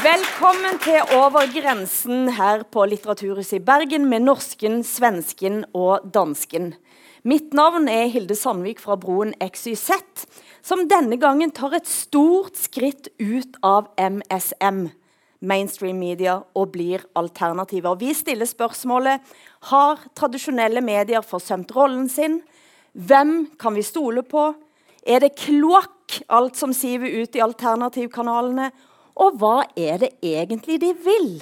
Velkommen til Over grensen her på Litteraturhuset i Bergen med norsken, svensken og dansken. Mitt navn er Hilde Sandvik fra Broen XYZ, som denne gangen tar et stort skritt ut av MSM, mainstream media, og blir alternativer. Vi stiller spørsmålet har tradisjonelle medier forsømt rollen sin. Hvem kan vi stole på? Er det kloakk, alt som siver ut i alternativkanalene? Og hva er det egentlig de vil?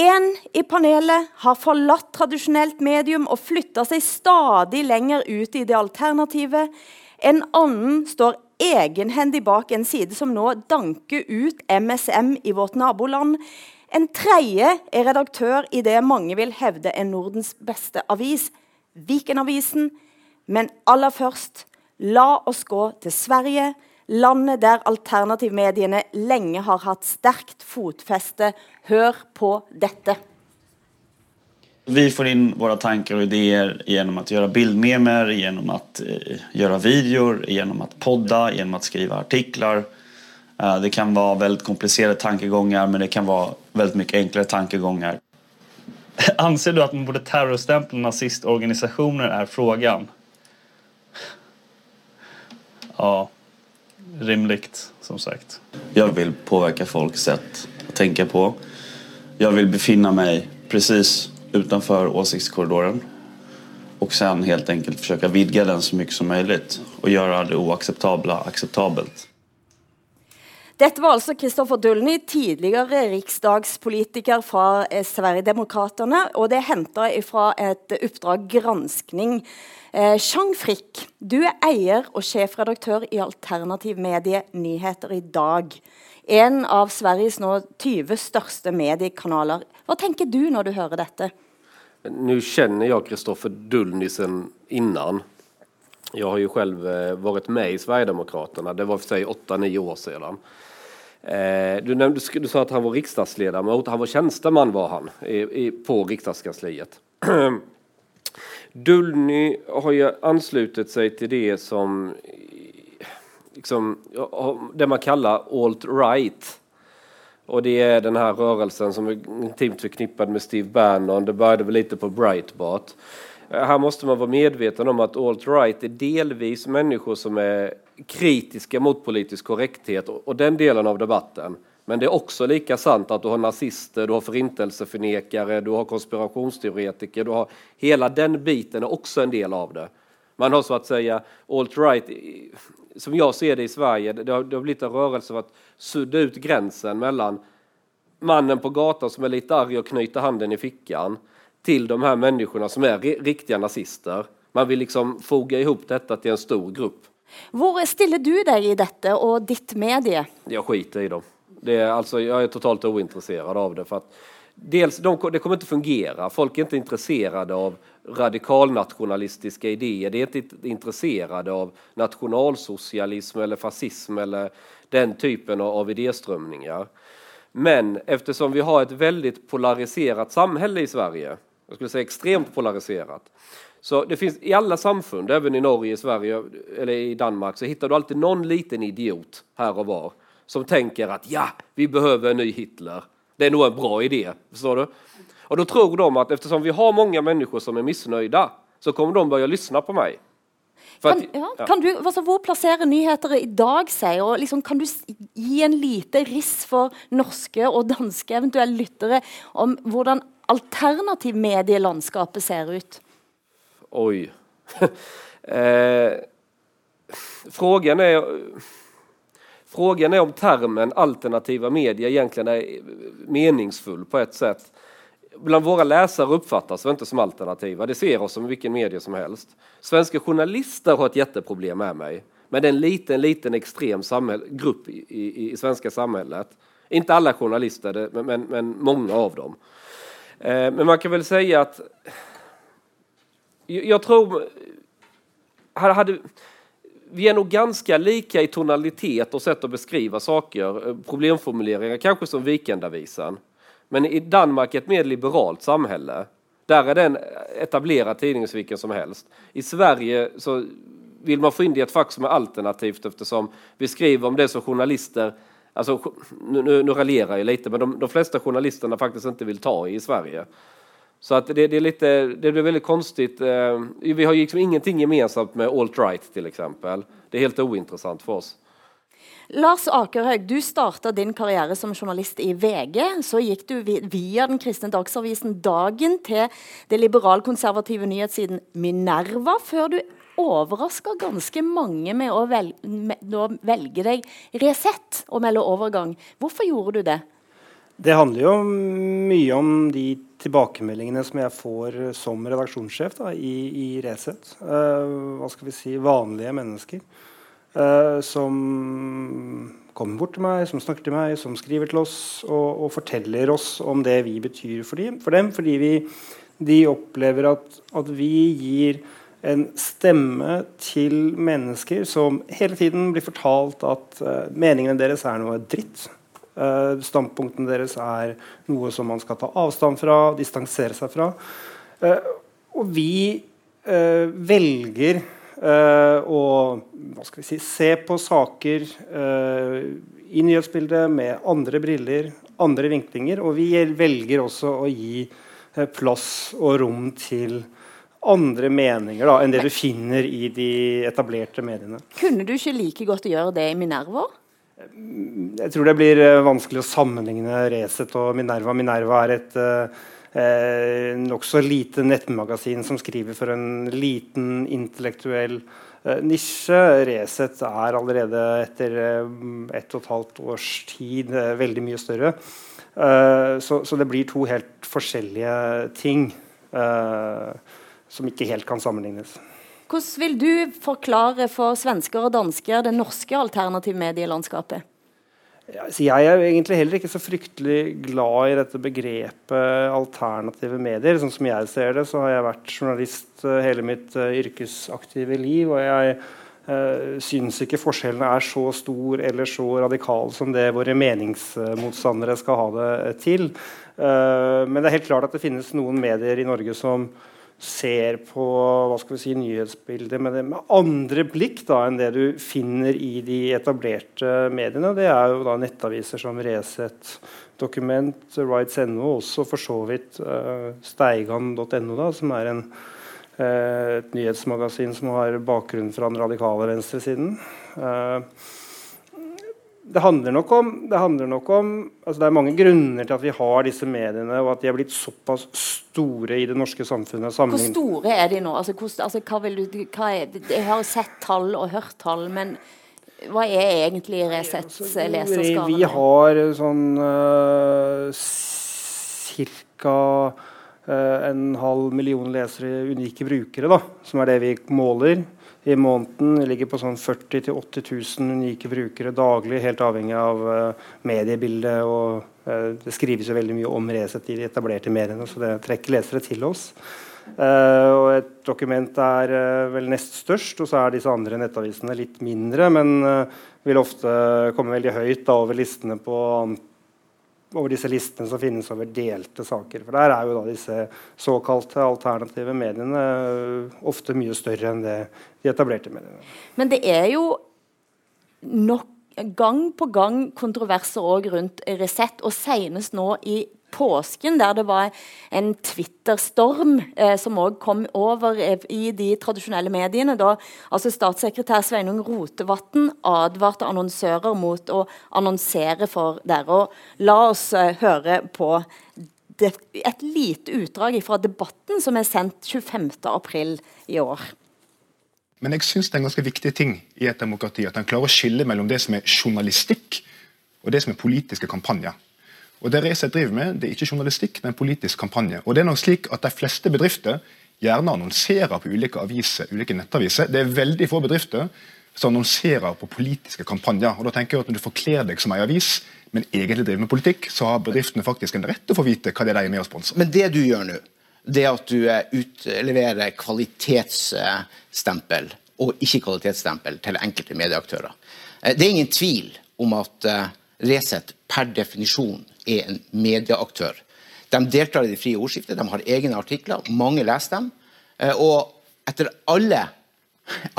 En i panelet har forlatt tradisjonelt medium og flytta seg stadig lenger ut i det alternative. En annen står egenhendig bak en side som nå danker ut MSM i vårt naboland. En tredje er redaktør i det mange vil hevde er Nordens beste avis, Vikenavisen. Men aller først, la oss gå til Sverige Landet der alternativmediene lenge har hatt sterkt fotfeste. Hør på dette. Vi får inn våre tanker og ideer gjennom å gjøre bildmemer, gjennom å eh, gjøre videoer, gjennom å podde, gjennom å skrive artikler. Uh, det kan være veldig kompliserte tankeganger, men det kan være veldig mye enklere tankeganger. Anser du at man burde terrorstemple nazistorganisasjoner, er frågan. Ja rimligt, som sagt. Jag vill påverka folks sätt att tänka på. Jag vill befinna mig precis utanför åsiktskorridoren och sen helt enkelt försöka vidga den så mycket som möjligt og gjøre det oacceptabla akseptabelt. Dette var altså Kristoffer Dullny, tidligere riksdagspolitiker fra eh, Sverigedemokraterna. Og det er henta fra et oppdrag granskning Eh, Jean Frick, du er eier og sjefredaktør i Alternativ medie Nyheter i dag. En av Sveriges nå 20 største mediekanaler. Hva tenker du når du hører dette? Nå kjenner jeg Kristoffer Dullnisen innan. Jeg har jo selv eh, vært med i Sverigedemokraterna. Det var for seg åtte-ni år siden. Eh, du, nevnte, du, sa at han var riksdagsledamot. Han var tjänsteman var han, i, i, på riksdagskansliet. Dullny har ju anslutit seg til det som liksom, det man kaller alt-right. Og det er den här rörelsen som er intimt förknippad med Steve Bannon. Det började väl lite på Breitbart. Her måste man være medveten om at alt-right er delvis mennesker som er kritiske mot politisk korrekthet og den delen av debatten. Men det er også like sant at du har nazister, du har forintelseförnekare, du har konspirationsteoretiker, du har hela den biten er også en del av det. Man har så å si alt-right, som jeg ser det i Sverige, det har, det har blitt en rørelse for å sudde ut grensen mellom mannen på gatan som er litt arg og knyter handen i fikken, til de her menneskene som er riktige nazister. Man vil liksom foga ihop dette til en stor grupp. Hvor stiller du deg i dette og ditt medie? Jeg skiter i dem. Det er, altså, jeg er totalt ointresserad av det. for at dels, de, det kommer ikke fungere. Folk er ikke interessert av radikalnasjonalistiske ideer. De er ikke interessert av nasjonalsosialisme eller fascisme eller den typen av, idéstrømninger. Men eftersom vi har et veldig polarisert samfunn i Sverige, jeg skulle si extremt polariserat, så det finns i alla samfund, även i Norge, Sverige eller i Danmark, så hittar du alltid någon liten idiot här och var som tenker at ja, vi behøver en ny Hitler. Det er nog en bra idé. Förstår du? Och då tror de at eftersom vi har mange mennesker som er missnöjda så kommer de börja lyssna på meg. Kan, ja, ja. kan du, altså, hvor plasserer nyheter i dag seg? Og liksom, kan du gi en lite riss for norske og danske eventuelle lyttere om hvordan alternativmedielandskapet ser ut? Oi. eh, frågan er Frågan är om termen alternativa medier egentligen är meningsfull på ett sätt. Bland våra läsare uppfattas vi inte som alternativa. Det ser oss som vilken media som helst. Svenska journalister har ett jätteproblem med mig. Men det är en liten, liten extrem grupp i, i, i svenska samhället. Inte alla journalister, men, men, men många av dem. Eh, men man kan väl säga att jag tror... Hade, vi er nog ganske lika i tonalitet og sett å beskrive saker, problemformuleringar, problemformuleringer, kanskje som Vikendavisan. Men i Danmark er et mer liberalt samhälle. Er det en etablerad tidning vilken som helst. I Sverige så vill man få inn det i ett fack som er alternativt eftersom vi skriver om det som journalister Alltså, nu, nu, nu raljerar jag lite, men de, de, flesta journalisterna faktiskt inte vill ta i i Sverige. Så det, det är lite, det blir väldigt konstigt. Eh, vi har liksom ingenting gemensamt med alt-right till exempel. Det är helt ointressant för oss. Lars Akerhaug, du starta din karriere som journalist i VG. Så gikk du via den kristne dagsavisen Dagen til det liberalkonservative nyhetssiden Minerva, før du overraska ganske mange med å, velge, med å velge deg Resett og melde overgang. Hvorfor gjorde du det? Det handler jo mye om de tilbakemeldingene som jeg får som redaksjonssjef da, i, i Resett. Uh, hva skal vi si vanlige mennesker uh, som kommer bort til meg, som snakker til meg, som skriver til oss og, og forteller oss om det vi betyr for, dem, for dem fordi vi, de opplever at, at vi gir en stemme til mennesker som hele tiden blir fortalt at uh, meningene deres er noe dritt. Uh, standpunktene deres er noe som man skal ta avstand fra, distansere seg fra. Uh, og vi velger å si, se på saker i nyhetsbildet med andre briller, andre vinklinger. Og vi velger også å gi plass og rom til andre meninger da, enn det du finner i de etablerte mediene. Kunne du ikke like godt gjøre det i Minerva? Jeg tror det blir eh, vanskelig å sammenligne Resett og Minerva. Minerva er et eh, nokså lite nettmagasin som skriver for en liten intellektuell eh, nisje. Resett er allerede etter eh, ett og et halvt års tid eh, veldig mye større. Eh, så, så, det blir to helt forskjellige ting. Som ikke helt kan sammenlignes. Hvordan vil du forklare for svensker og dansker det norske alternativmedielandskapet? medielandskapet? jeg er egentlig heller ikke så fryktelig glad i dette begrepet alternative medier. Sånn som jeg ser det, så har jeg vært journalist eh, hele mitt uh, yrkesaktive liv. Og jeg uh, syns ikke forskjellene er så stor eller så radikale som det våre meningsmotstandere skal ha det til. Uh, men det er helt klart at det finnes noen medier i Norge som ser på hva skal vi si, nyhetsbildet med, det, med andre blikk da, enn det du finner i de etablerte mediene. Det er jo da nettaviser som Resett, Dokument, Rights.no, og også for så vidt uh, steigan.no, som er en, uh, et nyhetsmagasin som har bakgrunn fra den radikale venstresiden. Uh, det handler nok om, det, nok om altså det er mange grunner til at vi har disse mediene, og at de er blitt såpass store i det norske samfunnet. Hvor store er de nå? Altså, hvor, altså, hva vil du, hva er, jeg har sett tall og hørt tall, men hva er egentlig Resets altså, leserskare? Vi har sånn uh, ca. Uh, en halv million lesere, unike brukere, da, som er det vi måler i måneden. ligger på sånn 40 000-80 000 unike brukere daglig, helt avhengig av uh, mediebildet. og uh, Det skrives jo veldig mye om Resett i de etablerte mediene, så det trekker lesere til oss. Uh, og Et dokument er vel nest størst, og så er disse andre nettavisene litt mindre, men vil ofte komme veldig høyt da, over listene på antall over disse listene som finnes over delte saker. For Der er jo da disse såkalte alternative mediene eh, ofte mye større enn det de etablerte mediene. Men det er jo nok gang på gang kontroverser rundt Resett, og senest nå i påsken, der det var en Twitter-storm eh, som òg kom over eh, i de tradisjonelle mediene. Da altså statssekretær Sveinung Rotevatn advarte annonsører mot å annonsere for dere. Og la oss eh, høre på det, et lite utdrag fra debatten som er sendt 25.4 i år. Men jeg syns det er en ganske viktig ting i et demokrati at en klarer å skille mellom det som er journalistikk og det som er politiske kampanjer. Og Det Resett driver med, det er ikke journalistikk, det er en politisk kampanje. Og det er nok slik at De fleste bedrifter gjerne annonserer på ulike aviser, ulike nettaviser. Det er veldig få bedrifter som annonserer på politiske kampanjer. Og da tenker jeg at Når du forkler deg som ei avis, men egentlig driver med politikk, så har bedriftene faktisk en rett til å få vite hva det er de er med å sponser. Men det du gjør nå, det at du utleverer kvalitetsstempel og ikke kvalitetsstempel til enkelte medieaktører. Eh, det er ingen tvil om at eh, Resett per definisjon er en medieaktør. De deltar i det frie ordskiftet, de har egne artikler, mange leser dem. Eh, og etter alle,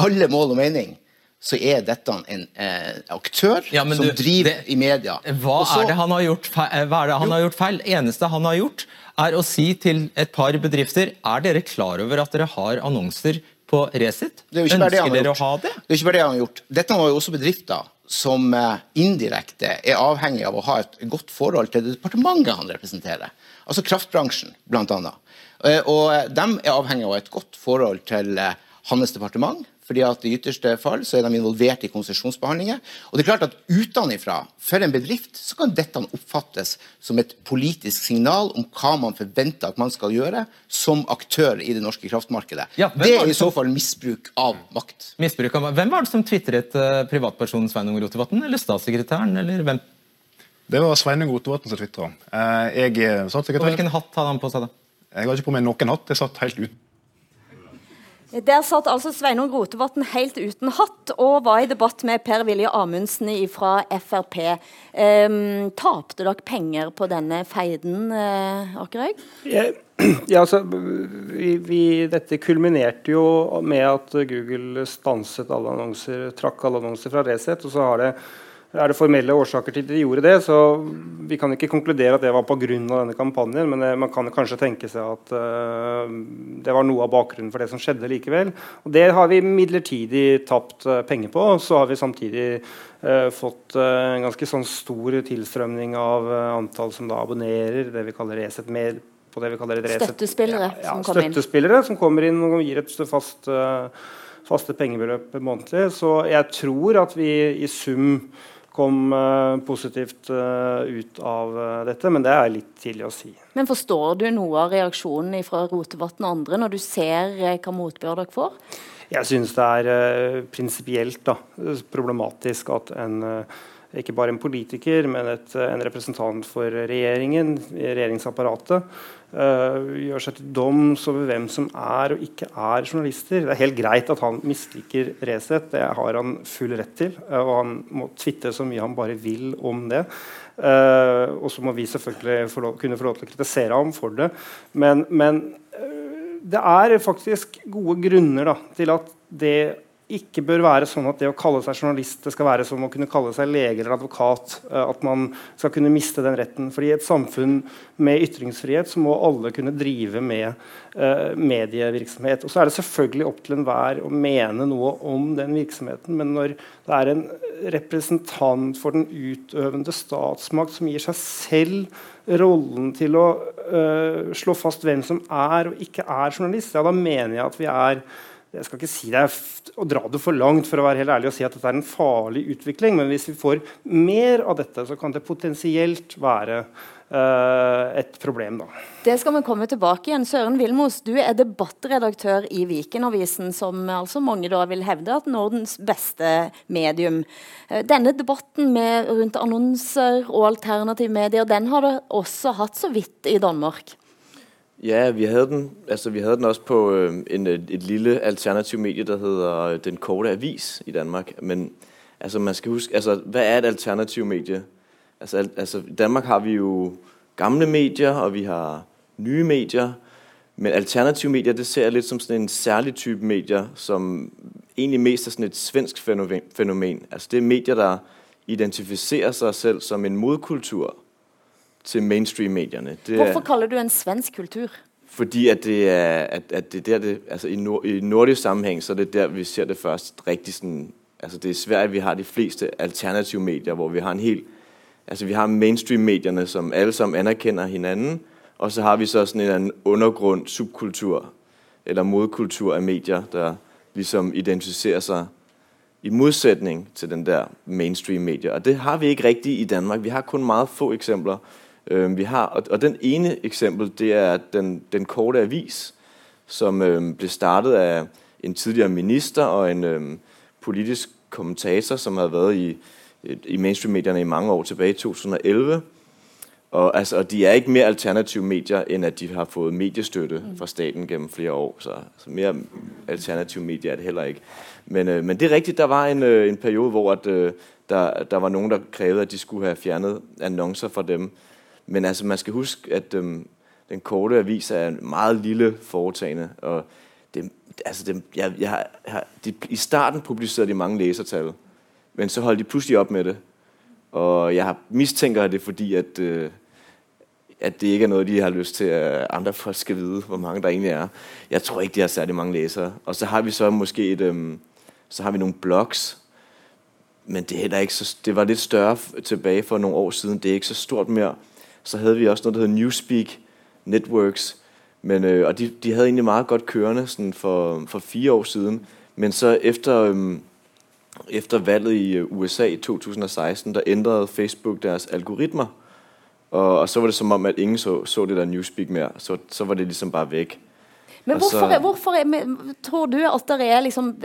alle mål og mening så er dette en eh, aktør Ja, som du, driver det- i media. Hva Og så- er det han har gjort feil? Hva er det han har gjort feil? eneste han har gjort, er å si til et par bedrifter Er dere klar over at dere har annonser på Resett? Er han Ønsker dere å ha det? Det er ikke bare det han har gjort. Dette var jo også bedrifter som eh, indirekte er avhengig av å ha et godt forhold til det departementet han representerer. Altså kraftbransjen, annet. Eh, Og eh, de er avhengig av et godt forhold til hans departement. Fordi at I ytterste fall så er de involvert i konsesjonsbehandlinger. Og det er klart at Utenfra, for en bedrift, så kan dette oppfattes som et politisk signal om hva man forventer at man skal gjøre som aktør i det norske kraftmarkedet. Ja, det er i så fall misbruk av makt. Misbruk av Hvem var det som tvitret uh, privatpersonen Sveinung Rotevatn, eller statssekretæren, eller hvem? Det var Sveinung Rotevatn som tvitra. Jeg er statssekretær. hvilken hatt hadde han på seg da? Jeg har ikke på meg noen hatt. Jeg satt helt ut. Der satt altså Sveinung Rotevatn helt uten hatt og var i debatt med Per-Willy Amundsen fra Frp. Um, tapte dere penger på denne feiden, uh, Akerøy? Ja, altså, vi, vi, dette kulminerte jo med at Google stanset alle annonser, trakk alle annonser fra Resett. Og så har det, er det formelle årsaker til at de gjorde det. Så vi kan ikke konkludere at det var pga. denne kampanjen, men det, man kan kanskje tenke seg at uh, det var noe av bakgrunnen for det som skjedde likevel. Og det har vi midlertidig tapt uh, penger på. Og så har vi samtidig uh, fått en ganske sånn stor tilstrømning av antall som da abonnerer det vi kaller Resett med på det vi kaller et reset. Støttespillere ja, ja, som inn. Støttespillere som kommer inn og gir et fast, faste pengebeløp månedlig. Så jeg tror at vi i sum kom uh, positivt uh, ut av dette, men det er litt tidlig å si. Men forstår du noe av reaksjonen fra Rotevatn og andre når du ser hva motbør dere får? Jeg syns det er prinsipielt problematisk at en ikke bare en politiker, men et, en representant for regjeringen, regjeringsapparatet, uh, gjør seg til doms over hvem som er og ikke er journalister. Det er helt greit at han misliker Resett, det har han full rett til. Uh, og han må tvitre så mye han bare vil om det. Uh, og så må vi selvfølgelig få kunne få lov til å kritisere ham for det. Men, men det er faktisk gode grunner da, til at det ikke bør være sånn at det å kalle seg journalist det skal være som å kunne kalle seg lege eller advokat. At man skal kunne miste den retten. Fordi I et samfunn med ytringsfrihet så må alle kunne drive med uh, medievirksomhet. Og så er det selvfølgelig opp til enhver å mene noe om den virksomheten. Men når det er en representant for den utøvende statsmakt som gir seg selv rollen til å uh, slå fast hvem som er og ikke er journalist, ja, da mener jeg at vi er jeg skal ikke si det er å dra det for langt for å være helt ærlig og si at dette er en farlig utvikling, men hvis vi får mer av dette, så kan det potensielt være uh, et problem. da. Det skal vi komme tilbake igjen. Søren Vilmos, du er debattredaktør i Vikenavisen, som altså mange da vil hevde at Nordens beste medium. Denne debatten rundt annonser og alternative medier, den har det også hatt så vidt i Danmark. Ja, vi havde den, altså, vi havde den også på øh, en, et lille alternativ medie, der hedder Den Korte Avis i Danmark. Men altså, man skal huske, altså, hvad er et alternativ medie? Altså, al, altså, I Danmark har vi jo gamle medier, og vi har nye medier. Men alternativ medier, det ser jeg lidt som sådan en særlig type medier, som egentlig mest er sådan et svensk fænomen. Altså, det er medier, der identificerer sig selv som en modkultur til mainstream-medierne. Hvorfor er, kaller du en svensk kultur? fordi at det er, at, at det er der, det, altså i, nord, i nordisk sammenheng, så er det der, vi ser det først rigtig sådan, altså det er svært, at vi har de fleste alternative medier, hvor vi har en hel, altså vi har mainstream-medierne, som alle sammen anerkender hinanden, og så har vi så sådan en eller anden undergrund, subkultur, eller modkultur af medier, der ligesom identificerer sig i modsætning til den der mainstream-medier. Og det har vi ikke rigtigt i Danmark. Vi har kun meget få eksempler. Øh, vi har, og, og den ene eksempel, det er den, den korte avis, som øh, ble startet av en tidligere minister og en øh, politisk kommentator, som hadde vært i, i mainstream-mediene i mange år tilbake i 2011. Og, altså, og de er ikke mer alternative medier, end at de har fått mediestøtte fra staten gjennom flere år. Så, så mer alternative medier er det heller ikke. Men, øh, men det er riktig, der var en, øh, en periode, hvor at, øh, der, der var noen der krevde at de skulle ha fjernet annonser fra dem. Men altså, man skal huske, at øhm, den korte avis er en meget lille foretagende, og det, altså det, jeg, jeg, jeg, de, I starten publicerede de mange læsertal, men så holdt de pludselig op med det. Og jeg har mistænker det, fordi at, øh, at det ikke er noget, de har lyst til, at andre folk skal vide, hvor mange der egentlig er. Jeg tror ikke, de har særlig mange læsere. Og så har vi så måske et, øhm, så har vi nogle blogs, men det, er heller ikke så, det var lidt større tilbage for nogle år siden. Det er ikke så stort mere. Så havde vi også noget, der hedder Newspeak Networks, men, øh, og de, de havde egentlig meget godt kørende sådan for, for fire år siden. Men så efter, øh, efter valget i øh, USA i 2016, der ændrede Facebook deres algoritmer. Og, og så var det som om, at ingen så, så det der Newspeak mere. Så, så var det ligesom bare væk. Men Altså- hvorfor, hvorfor er, tror du at, der er liksom,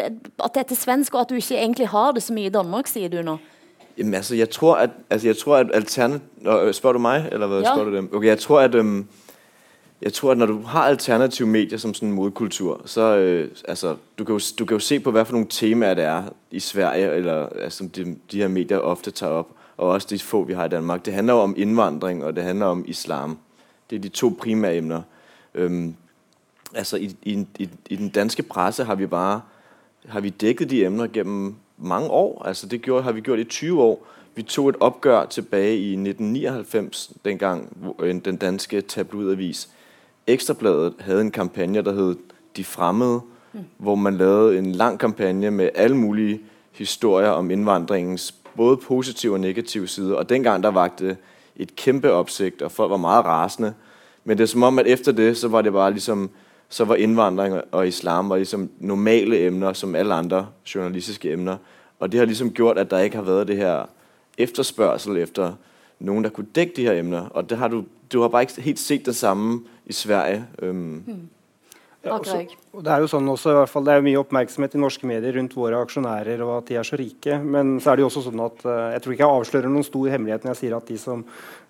at det er til svensk, og at du ikke egentlig har det så mye i Danmark, sier du nå? Jamen altså, jeg tror, at, altså, jeg tror, at alternativ... Øh, spørger du mig, eller hvad Ja. spørger du dem? Okay, jeg tror, at... Øhm, jeg tror, at når du har alternative medier som sådan en modkultur, så øh, altså, du kan, jo, du kan jo se på, hvad for nogle temaer det er i Sverige, eller altså, de, de her medier ofte tager op, og også de få, vi har i Danmark. Det handler jo om indvandring, og det handler om islam. Det er de to primære emner. Øhm, altså, i, i, i, i den danske presse har vi bare har vi dækket de emner gennem mange år. Altså det gjorde, har vi gjort i 20 år. Vi tog et opgør tilbage i 1999, dengang hvor, øh, den danske tabloidavis Ekstrabladet havde en kampagne, der hed De Fremmede, mm. hvor man lavede en lang kampagne med alle mulige historier om indvandringens både positive og negative sider. Og dengang der vagte et kæmpe opsigt, og folk var meget rasende. Men det er som om, at efter det, så var det bare ligesom, så var innvandring og islam var liksom normale emner, som alle andre journalistiske emner. Og det har liksom gjort, at der ikke har vært det her efterspørsel efter noen der kunne dekke de her emner. Og det har du, du har bare ikke helt sett det samme i Sverige. Øhm, Ja, også, og det er jo sånn også, i hvert fall, det er mye oppmerksomhet i norske medier rundt våre aksjonærer og at de er så rike. Men så er det jo også sånn at eh, jeg tror ikke jeg avslører noen stor hemmelighet når jeg sier at de som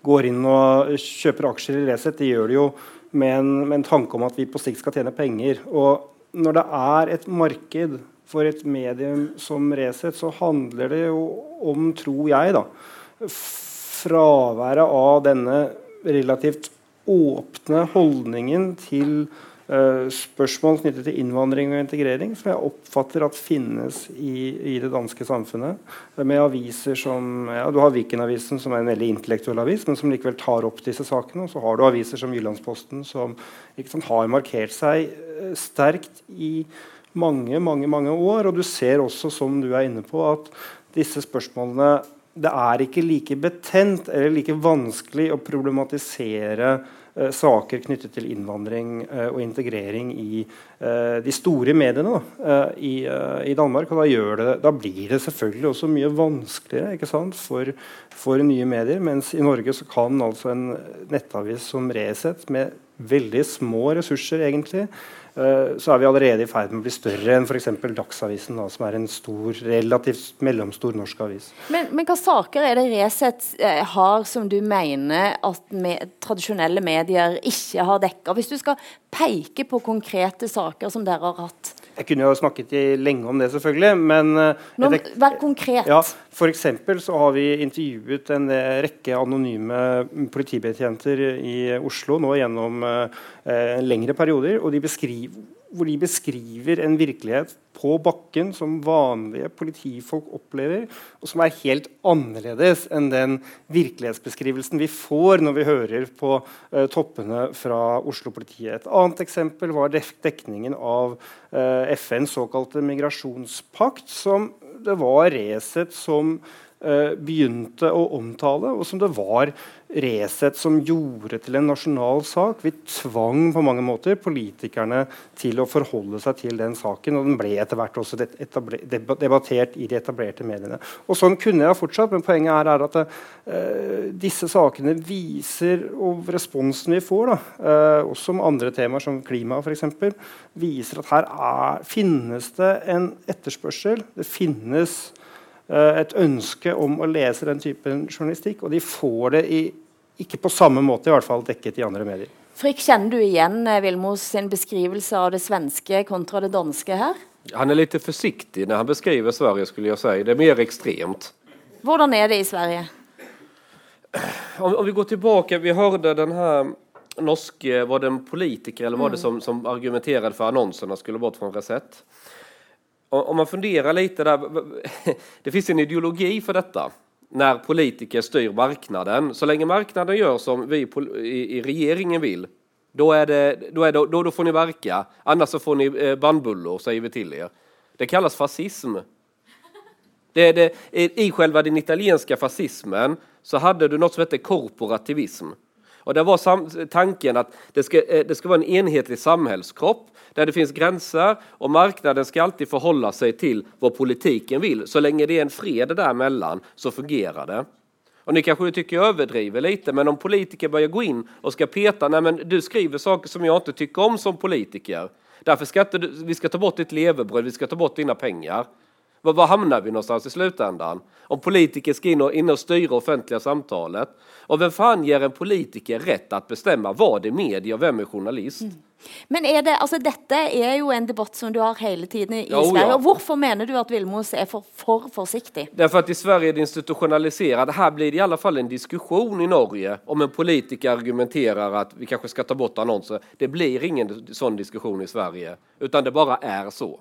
går inn og kjøper aksjer i Resett, de gjør det jo med en, med en tanke om at vi på sikt skal tjene penger. Og når det er et marked for et medium som Resett, så handler det jo om, tror jeg, da, fraværet av denne relativt åpne holdningen til spørsmål knyttet til innvandring og integrering, som jeg oppfatter at finnes i, i det danske samfunnet. eh, Med aviser som ja, Du har Viken-avisen, som er en veldig intellektuell avis, men som likevel tar opp disse sakene. Og så har du aviser som Jyllandsposten, som sant, har markert seg eh, sterkt i mange, mange, mange år. Og du ser også, som du er inne på, at disse spørsmålene det er ikke like betent eller like vanskelig å problematisere eh, saker knyttet til innvandring eh, og integrering i eh, de store mediene da, eh, i, eh, i Danmark. Og da, det, da blir det selvfølgelig også mye vanskeligere sant, for, for nye medier. Mens i Norge så kan altså en nettavis som Resett med veldig små ressurser egentlig eh, så er vi allerede i ferd med å bli større enn f.eks. Dagsavisen, da, som er en stor, relativt mellomstor norsk avis. Men, men hva saker er det Resett eh, har som du mener at med, tradisjonelle medier ikke har dekka? Hvis du skal peke på konkrete saker som dere har hatt. Jeg kunne jo snakket lenge om det, selvfølgelig, men eh, Nå, vær konkret. ja, for eksempel så har vi intervjuet en eh, rekke anonyme politibetjenter i Oslo nå gjennom eh, eh, lengre perioder, og de beskriver, hvor de beskriver en virkelighet på bakken som vanlige politifolk opplever, og som er helt annerledes enn den virkelighetsbeskrivelsen vi får når vi hører på eh, toppene fra Oslo-politiet. Et annet eksempel var dek dekningen av eh, FNs såkalte migrasjonspakt, som det var Resett som eh, begynte å omtale, og som det var Resett som gjorde til en nasjonal sak. Vi tvang på mange måter politikerne til å forholde seg til den saken, og den ble etter hvert også debattert i de etablerte mediene. Og Sånn kunne jeg fortsatt, men poenget er, er at uh, disse sakene viser, og responsen vi får, da, uh, også om andre temaer som klima f.eks., viser at her er, finnes det en etterspørsel. Det finnes eh, et ønske om å lese den typen journalistikk, og de får det i, ikke på samme måte i hvert fall dekket i andre medier. Frikk, kjenner du igjen eh, Vilmos sin beskrivelse av det svenske kontra det danske her? Han er litt forsiktig når han beskriver Sverige skulle jeg si. Det er mer ekstremt. Hvordan er det i Sverige? Om, om vi går tilbake vi hørte den her norsk eh, Var det en politiker eller var det som, som argumenterte for annonsene skulle bort fra Resett? Om man funderar lite där, det finns en ideologi för detta när politiker styr marknaden. Så länge marknaden gör som vi i, regjeringen då, då får ni verka. Annars får ni eh, bandbullor, säger vi till er. Det kallas fascism. Det, det, i, själva den italienska fascismen så hade du något som hette korporativism. Och det var tanken att det ska, eh, det ska vara en enhetlig samhällskropp där det finns gränser och marknaden ska alltid förhålla sig till vad politiken vill. Så länge det är en fred däremellan så fungerar det. Och ni kanske tycker jag överdriver lite, men om politiker börjar gå in och ska peta, nej men du skriver saker som jag inte tycker om som politiker. Därför ska inte, vi ska ta bort ditt levebröd, vi ska ta bort dina pengar. Var, var hamnar vi någonstans i slutändan? Om politiker ska in och, in och styra offentliga samtalet. Och vem fan ger en politiker rätt att bestämma vad är media och vem är journalist? Men er det, altså dette er jo en debatt som du har hele tiden i Ja, oh, Sverige. ja. Og Hvorfor mener du at Vilmos er for, for forsiktig? for at i Sverige er det institusjonalisert. Her blir det i alle fall en diskusjon i Norge om en politiker argumenterer at vi kanskje skal ta bort annonser. Det blir ingen sånn diskusjon i Sverige, utan det bare er så.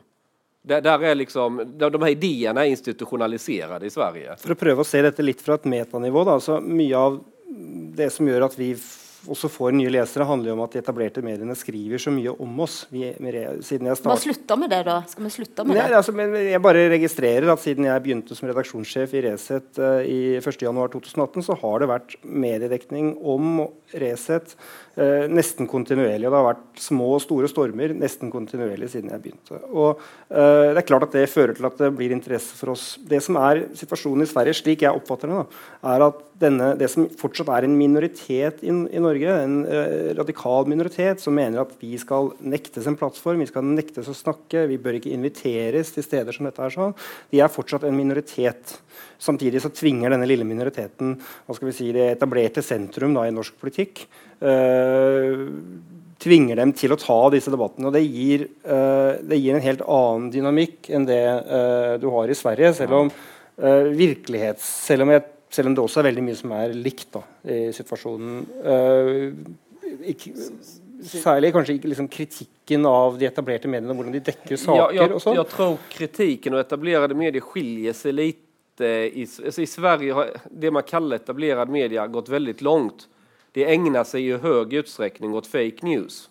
Där, der, er liksom, där de her ideene er institutionaliserade i Sverige. For å prøve å se dette litt fra et metanivå, da, så mye av det som gjør at vi også får nye lesere, handler jo om at de etablerte mediene skriver så mye om oss. Vi, siden jeg Hva slutta med det, da? Skal vi slutte med Nei, det? altså, men jeg bare registrerer at siden jeg begynte som redaksjonssjef i Resett uh, i 1.1.2018, så har det vært mediedekning om Resett eh, nesten kontinuerlig. Og det har vært små og store stormer nesten kontinuerlig siden jeg begynte. Og eh, det er klart at det fører til at det blir interesse for oss. Det som er situasjonen i Sverige, slik jeg oppfatter det, da, er at denne, det som fortsatt er en minoritet i, i Norge, en eh, radikal minoritet, som mener at vi skal nektes en plattform, vi skal nektes å snakke, vi bør ikke inviteres til steder som dette, er sånn, de er fortsatt en minoritet. Samtidig så tvinger denne lille minoriteten hva skal vi si, det etablerte sentrum da, i norsk politikk øh, tvinger dem til å ta disse debattene. og Det gir, øh, det gir en helt annen dynamikk enn det øh, du har i Sverige. Selv om virkelighets, selv om, jeg, selv om det også er veldig mye som er likt da, i situasjonen. ikke, særlig kanskje liksom kritikken av de etablerte mediene, hvordan de dekker saker. Ja, jeg, sånn. tror kritikken og etablerte medier skiljer seg lite. I, alltså I Sverige har det man kallar etablerad media gått väldigt långt. Det ägnar sig i hög utsträckning åt fake news.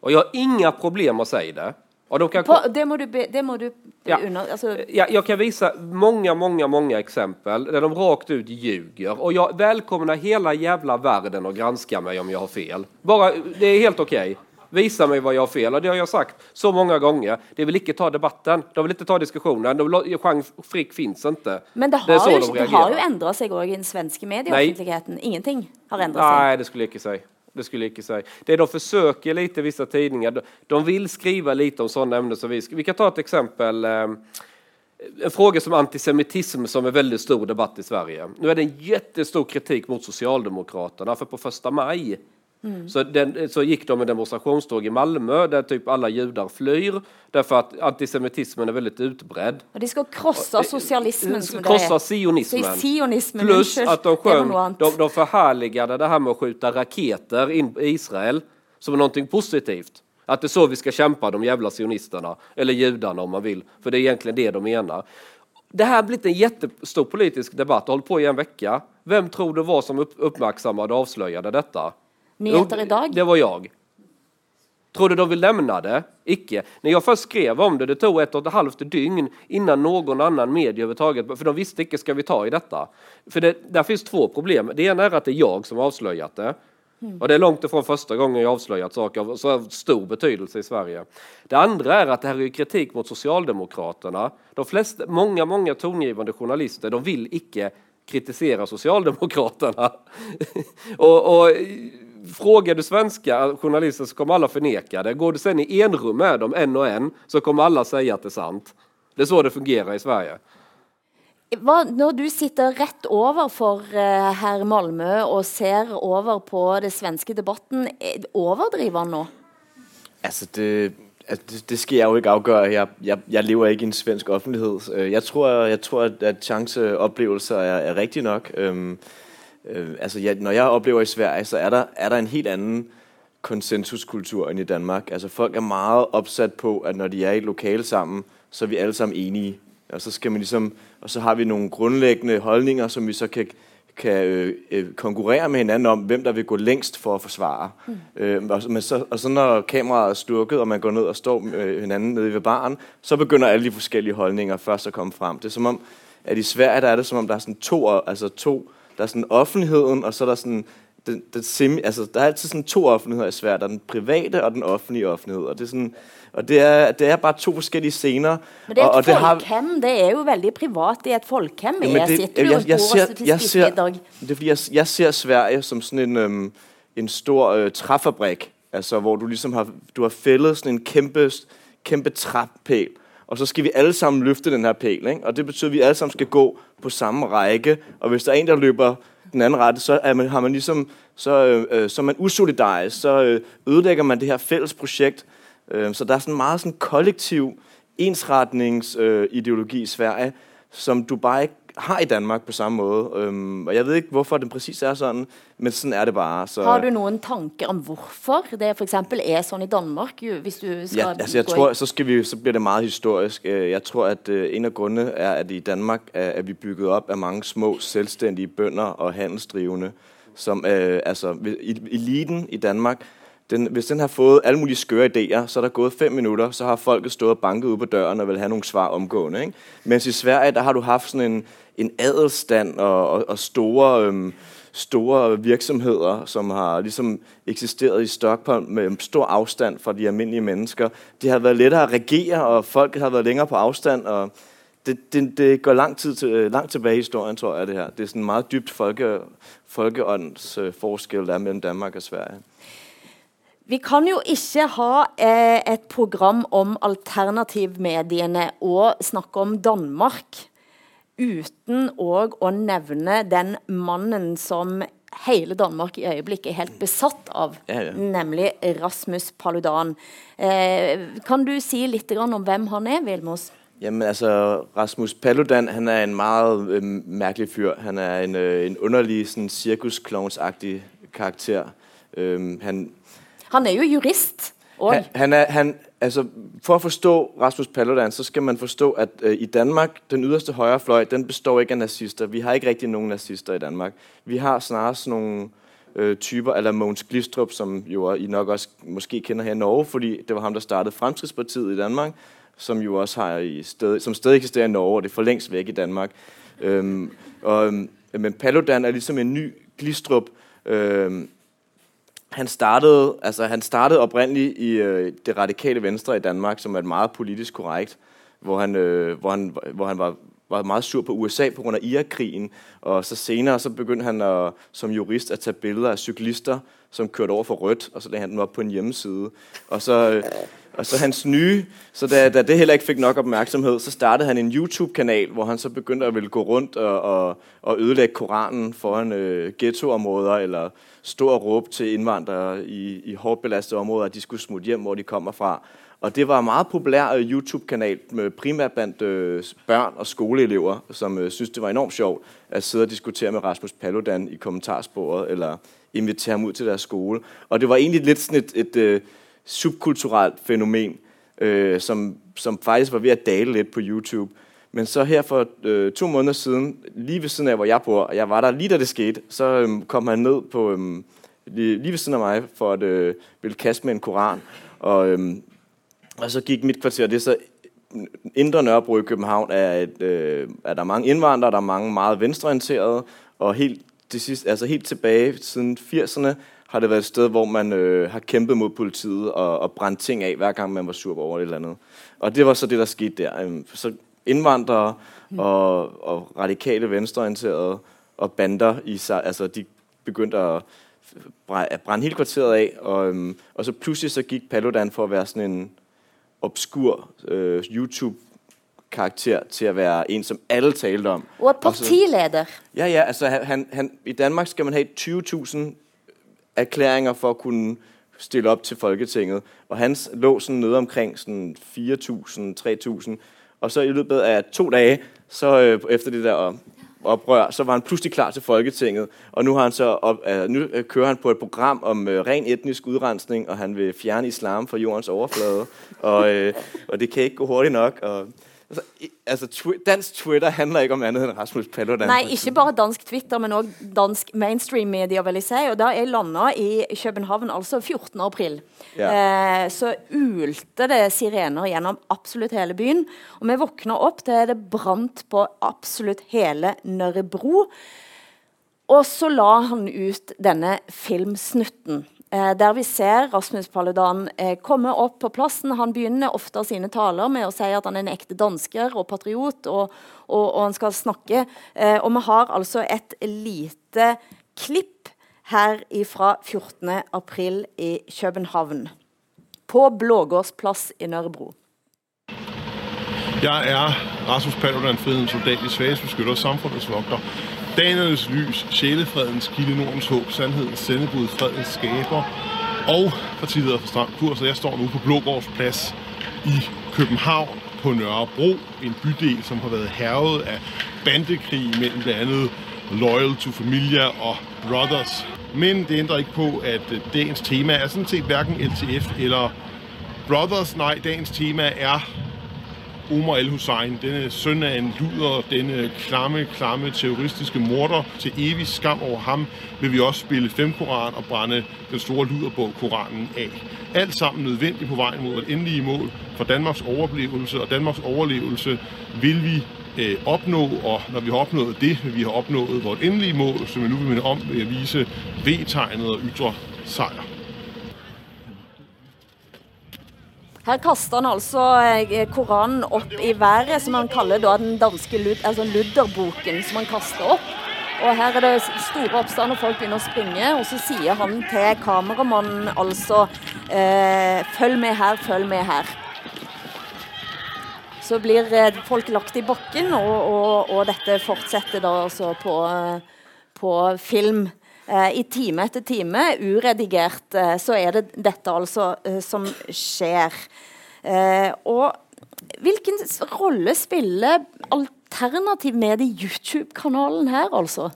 Och jag har inga problem att säga det. Och de kan På, det må du, be, det må du Ja. Unna, altså, ja, jag kan visa många, många, många exempel där de rakt ut ljuger. Och jag välkomnar hela jävla världen att granska mig om jag har fel. Bara, det är helt okej. Visa mig vad jag har fel. Och det har jag sagt så många gånger. Det vill inte ta debatten. De vill inte ta diskussionen. De Jean Frick finns inte. men det det har, så jo, de det har reagerar. endra seg òg i den svenske Nei. medieoffentligheten. Ingenting har endra seg. Nej, det skulle jag inte säga. Det skulle jag inte säga. Det de försöker lite, vissa tidningar, de, vill skriva lite om sådana ämnen som vi skal. Vi kan ta ett exempel. Eh, en fråga som antisemitism som är väldigt stor debatt i Sverige. Nu är det en jättestor kritik mot Socialdemokraterna för på första maj så, den, så gick de en demonstrationståg i Malmö där typ alla judar flyr därför att antisemitismen är väldigt utbredd. Og de skal krosse sosialismen. som det Krossa er. sionismen. Sionismen, Plus at att de sjøn sjöng, de, de förhärligade det här med att skjuta raketer in i Israel som någonting positivt. Att det är så vi ska kämpa, de jävla sionisterna, eller judarna om man vill, för det är egentligen det de menar. Det här har blivit en jättestor politisk debatt, hållit på i en vecka. Vem tror du var som upp, uppmärksammade och avslöjade detta? Nyheter idag? Det var jag. Tror du de vill lämna det? Icke. När jag först skrev om det, det tog ett och ett halvt dygn innan någon annan media överhuvudtaget, för de visste inte, ska vi ta i detta? För det, där finns två problem. Det ena är att det är jag som har avslöjat det. Och det är långt ifrån första gången jag avslöjat saker av så stor betydelse i Sverige. Det andra är att det här är ju kritik mot Socialdemokraterna. De flesta, många, många tongivande journalister, de vill icke kritisera Socialdemokraterna. och, och Frågar du svenska journalister så kommer alla förneka det. Går du sen i enrum med dem en och en så kommer alla säga att det är sant. Det är så det fungerar i Sverige. Hva, når du sitter rett overfor eh, herr Malmö og ser over på det svenske debatten, eh, overdriver han nå? Altså, det, altså, det, skal jeg jo ikke avgjøre. Jeg, jeg, jeg lever ikke i en svensk offentlighed. Øh, Jeg tror, jeg tror at, at chanceoplevelser er, er rigtigt nok. Øhm, øh, altså jeg, når jeg oplever i Sverige, så er der, er der en helt anden konsensuskultur end i Danmark. Altså folk er meget opsat på, at når de er i et lokale sammen, så er vi alle sammen enige. Og så, skal man ligesom, og så har vi nogle grundlæggende holdninger, som vi så kan, kan øh, øh, konkurrere med hinanden om, hvem der vil gå længst for at forsvare. Mm. Øh, og, men så, og så når kameraet er stukket, og man går ned og står med hinanden nede ved baren, så begynder alle de forskellige holdninger først at komme frem. Det er som om, at i Sverige der er det som om, der er sådan to, altså to der er sådan offentligheden, og så er der sådan den, den semi, altså, der er altid sådan to offentligheder i Sverige. Der er den private og den offentlige offentlighed. Og det er, sådan, og det er, det er bare to forskellige scener. Men det er et og, og folkhem. Det, det er jo veldig privat. Det er et folkhem. Ja, jeg sitter jo jeg, jeg, ser, jeg ser, Det er fordi, jeg, jeg ser Sverige som sådan en, øhm, en stor øh, træfabrik. Altså, hvor du ligesom har, du har fældet sådan en kæmpe, kæmpe træpæl. Og så skal vi alle sammen løfte den her pæl. Ikke? Og det betyder, at vi alle sammen skal gå på samme række. Og hvis der er en, der løber den anden rette, så er man, har man ligesom, så, øh, øh, så er man usolidarisk, så øh, ødelægger man det her fælles projekt. Øh, så der er sådan meget kollektiv ensretningsideologi i Sverige, som du bare ikke har i Danmark på samme måde. Um, og jeg ved ikke, hvorfor den præcis er sådan, men sådan er det bare. Så... Har du noen tanker om hvorfor det for eksempel er sådan i Danmark? Hvis du skal ja, altså jeg tror, så, skal vi, så bliver det meget historisk. Øh, jeg tror, at uh, en af grundene er, at i Danmark er, er vi bygget op af mange små, selvstændige bønder og handelsdrivende, som uh, altså eliten i Danmark den, hvis den har fået alle mulige skøre idéer, så er der gået fem minutter, så har folket stået og banket ud på døren og vil have nogle svar omgående. Ikke? Mens i Sverige, der har du sådan en, en adelstand og, og, og store, øhm, store virksomheder, som har ligesom eksisteret i Stockholm med stor afstand fra de almindelige mennesker. Det har været lettere at regere, og folk har været længere på afstand, og det, det, det går lang tid til, øh, langt tilbage i historien, tror jeg, det her. Det er en meget dybt folke, folkeånds øh, mellem Danmark og Sverige. Vi kan jo ikke ha eh, et program om alternativmediene og snakke om Danmark uten òg å nevne den mannen som hele Danmark i øyeblikket er helt besatt av, ja, ja. nemlig Rasmus Paludan. Eh, kan du si litt om hvem han er, Vilmos? Jamen altså, Rasmus Paludan han er en meget øh, merkelig fyr. Han er en, øh, en underlig sådan, cirkusklovnsagtig karakter. Øh, han han er jo jurist. Han, altså, for å forstå Rasmus Paludan, så skal man forstå, at uh, i Danmark, den yderste højrefløj, den består ikke av nazister. Vi har ikke rigtig nogen nazister i Danmark. Vi har snarere nogle uh, typer, eller Mogens Glistrup, som jo I nok også måske kender her i Norge, fordi det var ham, der startede Fremskridspartiet i Danmark, som jo også har i sted, som stadig eksisterer i Norge, og det er for længst væk i Danmark. Um, og, um, men Paludan er ligesom en ny Glistrup, øhm, han startede, altså han startede oprindeligt i øh, det radikale venstre i Danmark, som er et meget politisk korrekt, hvor han, øh, hvor han, hvor han var, var meget sur på USA på grund af Irak-krigen, og så senere så begyndte han at, som jurist at tage billeder af cyklister, som kørte over for rødt, og så lagde han dem op på en hjemmeside. Og så, øh, og så hans nye, så da, da det heller ikke fik nok opmærksomhed, så startede han en YouTube-kanal, hvor han så begyndte at ville gå rundt og, og, og ødelægge Koranen foran øh, ghettoområder, eller stå og råbe til indvandrere i, i hårdt belastede områder, at de skulle smutte hjem, hvor de kommer fra. Og det var en meget populær øh, YouTube-kanal, med primært blandt øh, børn og skoleelever, som øh, synes det var enormt sjovt at sidde og diskutere med Rasmus Paludan i kommentarsporet, eller invitere ham ud til deres skole. Og det var egentlig lidt sådan et, et, øh, subkulturelt fænomen, øh, som, som faktisk var ved at dale lidt på YouTube. Men så her for øh, to måneder siden, lige ved siden af, hvor jeg bor, og jeg var der lige da det skete, så øhm, kom han ned på øhm, lige, lige ved siden af mig for at øh, ville kaste med en koran. Og, øh, og så gik mit kvarter, det er så Indre Nørrebro i København, er, et, øh, er der mange indvandrere, der er mange meget venstreorienterede, og helt, det sidste, altså helt tilbage siden 80'erne har det været et sted, hvor man øh, har kæmpet mod politiet og, og brændt ting af, hver gang man var sur over et eller andet. Og det var så det, der skete der. Så indvandrere og, og radikale venstreorienterede og bander i sig, altså de begyndte at, at brænde hele kvarteret af, og, og så pludselig så gik Paludan for at være sådan en obskur øh, YouTube karakter til å være en, som alle talte om. Og partileder. Ja, ja, altså han, han, i Danmark skal man have 20.000 erklæringer for å kunne stille opp til Folketinget, og hans lå sådan nede omkring 4.000, 3.000, og så i løpet av to dager, så øh, efter det der oprør, så var han pludselig klar til Folketinget. Og nu, op, uh, nu kører han på et program om uh, ren etnisk udrensning, og han vil fjerne islam fra jordens overflade. Og, uh, og det kan ikke gå hurtigt nok. Og, altså, altså twi dansk Twitter handler ikke om annet enn Rasmus Paludan. Nei, ikke bare dansk Twitter, men òg dansk mainstream-media, vil jeg si. Og da jeg landa i København altså 14. april, Ja. eh, så ulte det sirener gjennom absolutt hele byen. Og vi våkna opp til det brant på absolutt hele Nørrebro. Og så la han ut denne filmsnutten. Eh, der vi ser Rasmus Paludan eh, komme opp på plassen. Han begynner ofte sine taler med å si at han er en ekte dansker og patriot, og, og, og han skal snakke. Eh, og vi har altså et lite klipp her fra 14. april i København. På Blågårdsplass i Nørrebro. Jeg er Rasmus Paludan, frihedens soldat, de svages beskytter og samfundets vogter. Danernes lys, sjælefredens kilde, Nordens håb, sandhedens sendebud, fredens skaber og partileder for Stram Kurs. Og jeg står nu på Blågårds Plads i København på Nørrebro, en bydel, som har været hervet af bandekrig mellem blandt andet Loyal to Familia og Brothers. Men det ændrer ikke på, at øh, dagens tema er sådan set hverken LTF eller Brothers. Nej, dagens tema er Omar El-Hussein, denne søn af en luder, denne klamme, klamme terroristiske morder. Til evig skam over ham vil vi også spille femkoran og brænde den store luderbog Koranen af. Alt sammen nødvendigt på vejen mod et endelige mål for Danmarks overlevelse, og Danmarks overlevelse vil vi øh, opnå, og når vi har opnået det, vil vi have opnået vores endelige mål, som vi nu vil minde om ved at vise V-tegnet og ytre sejr. Her kaster han altså eh, Koranen opp i været, som han kaller den danske lud, altså Ludderboken, som han kaster opp. Og her er det store oppstand, og folk begynner å springe. Og så sier han til kameramannen altså eh, Følg med her, følg med her. Så blir eh, folk lagt i bakken, og, og, og dette fortsetter da altså på, på film. Eh, I time etter time, uredigert, eh, så er det dette altså eh, som skjer. Og hvilken rolle spiller alternativ med i YouTube-kanalen her, altså?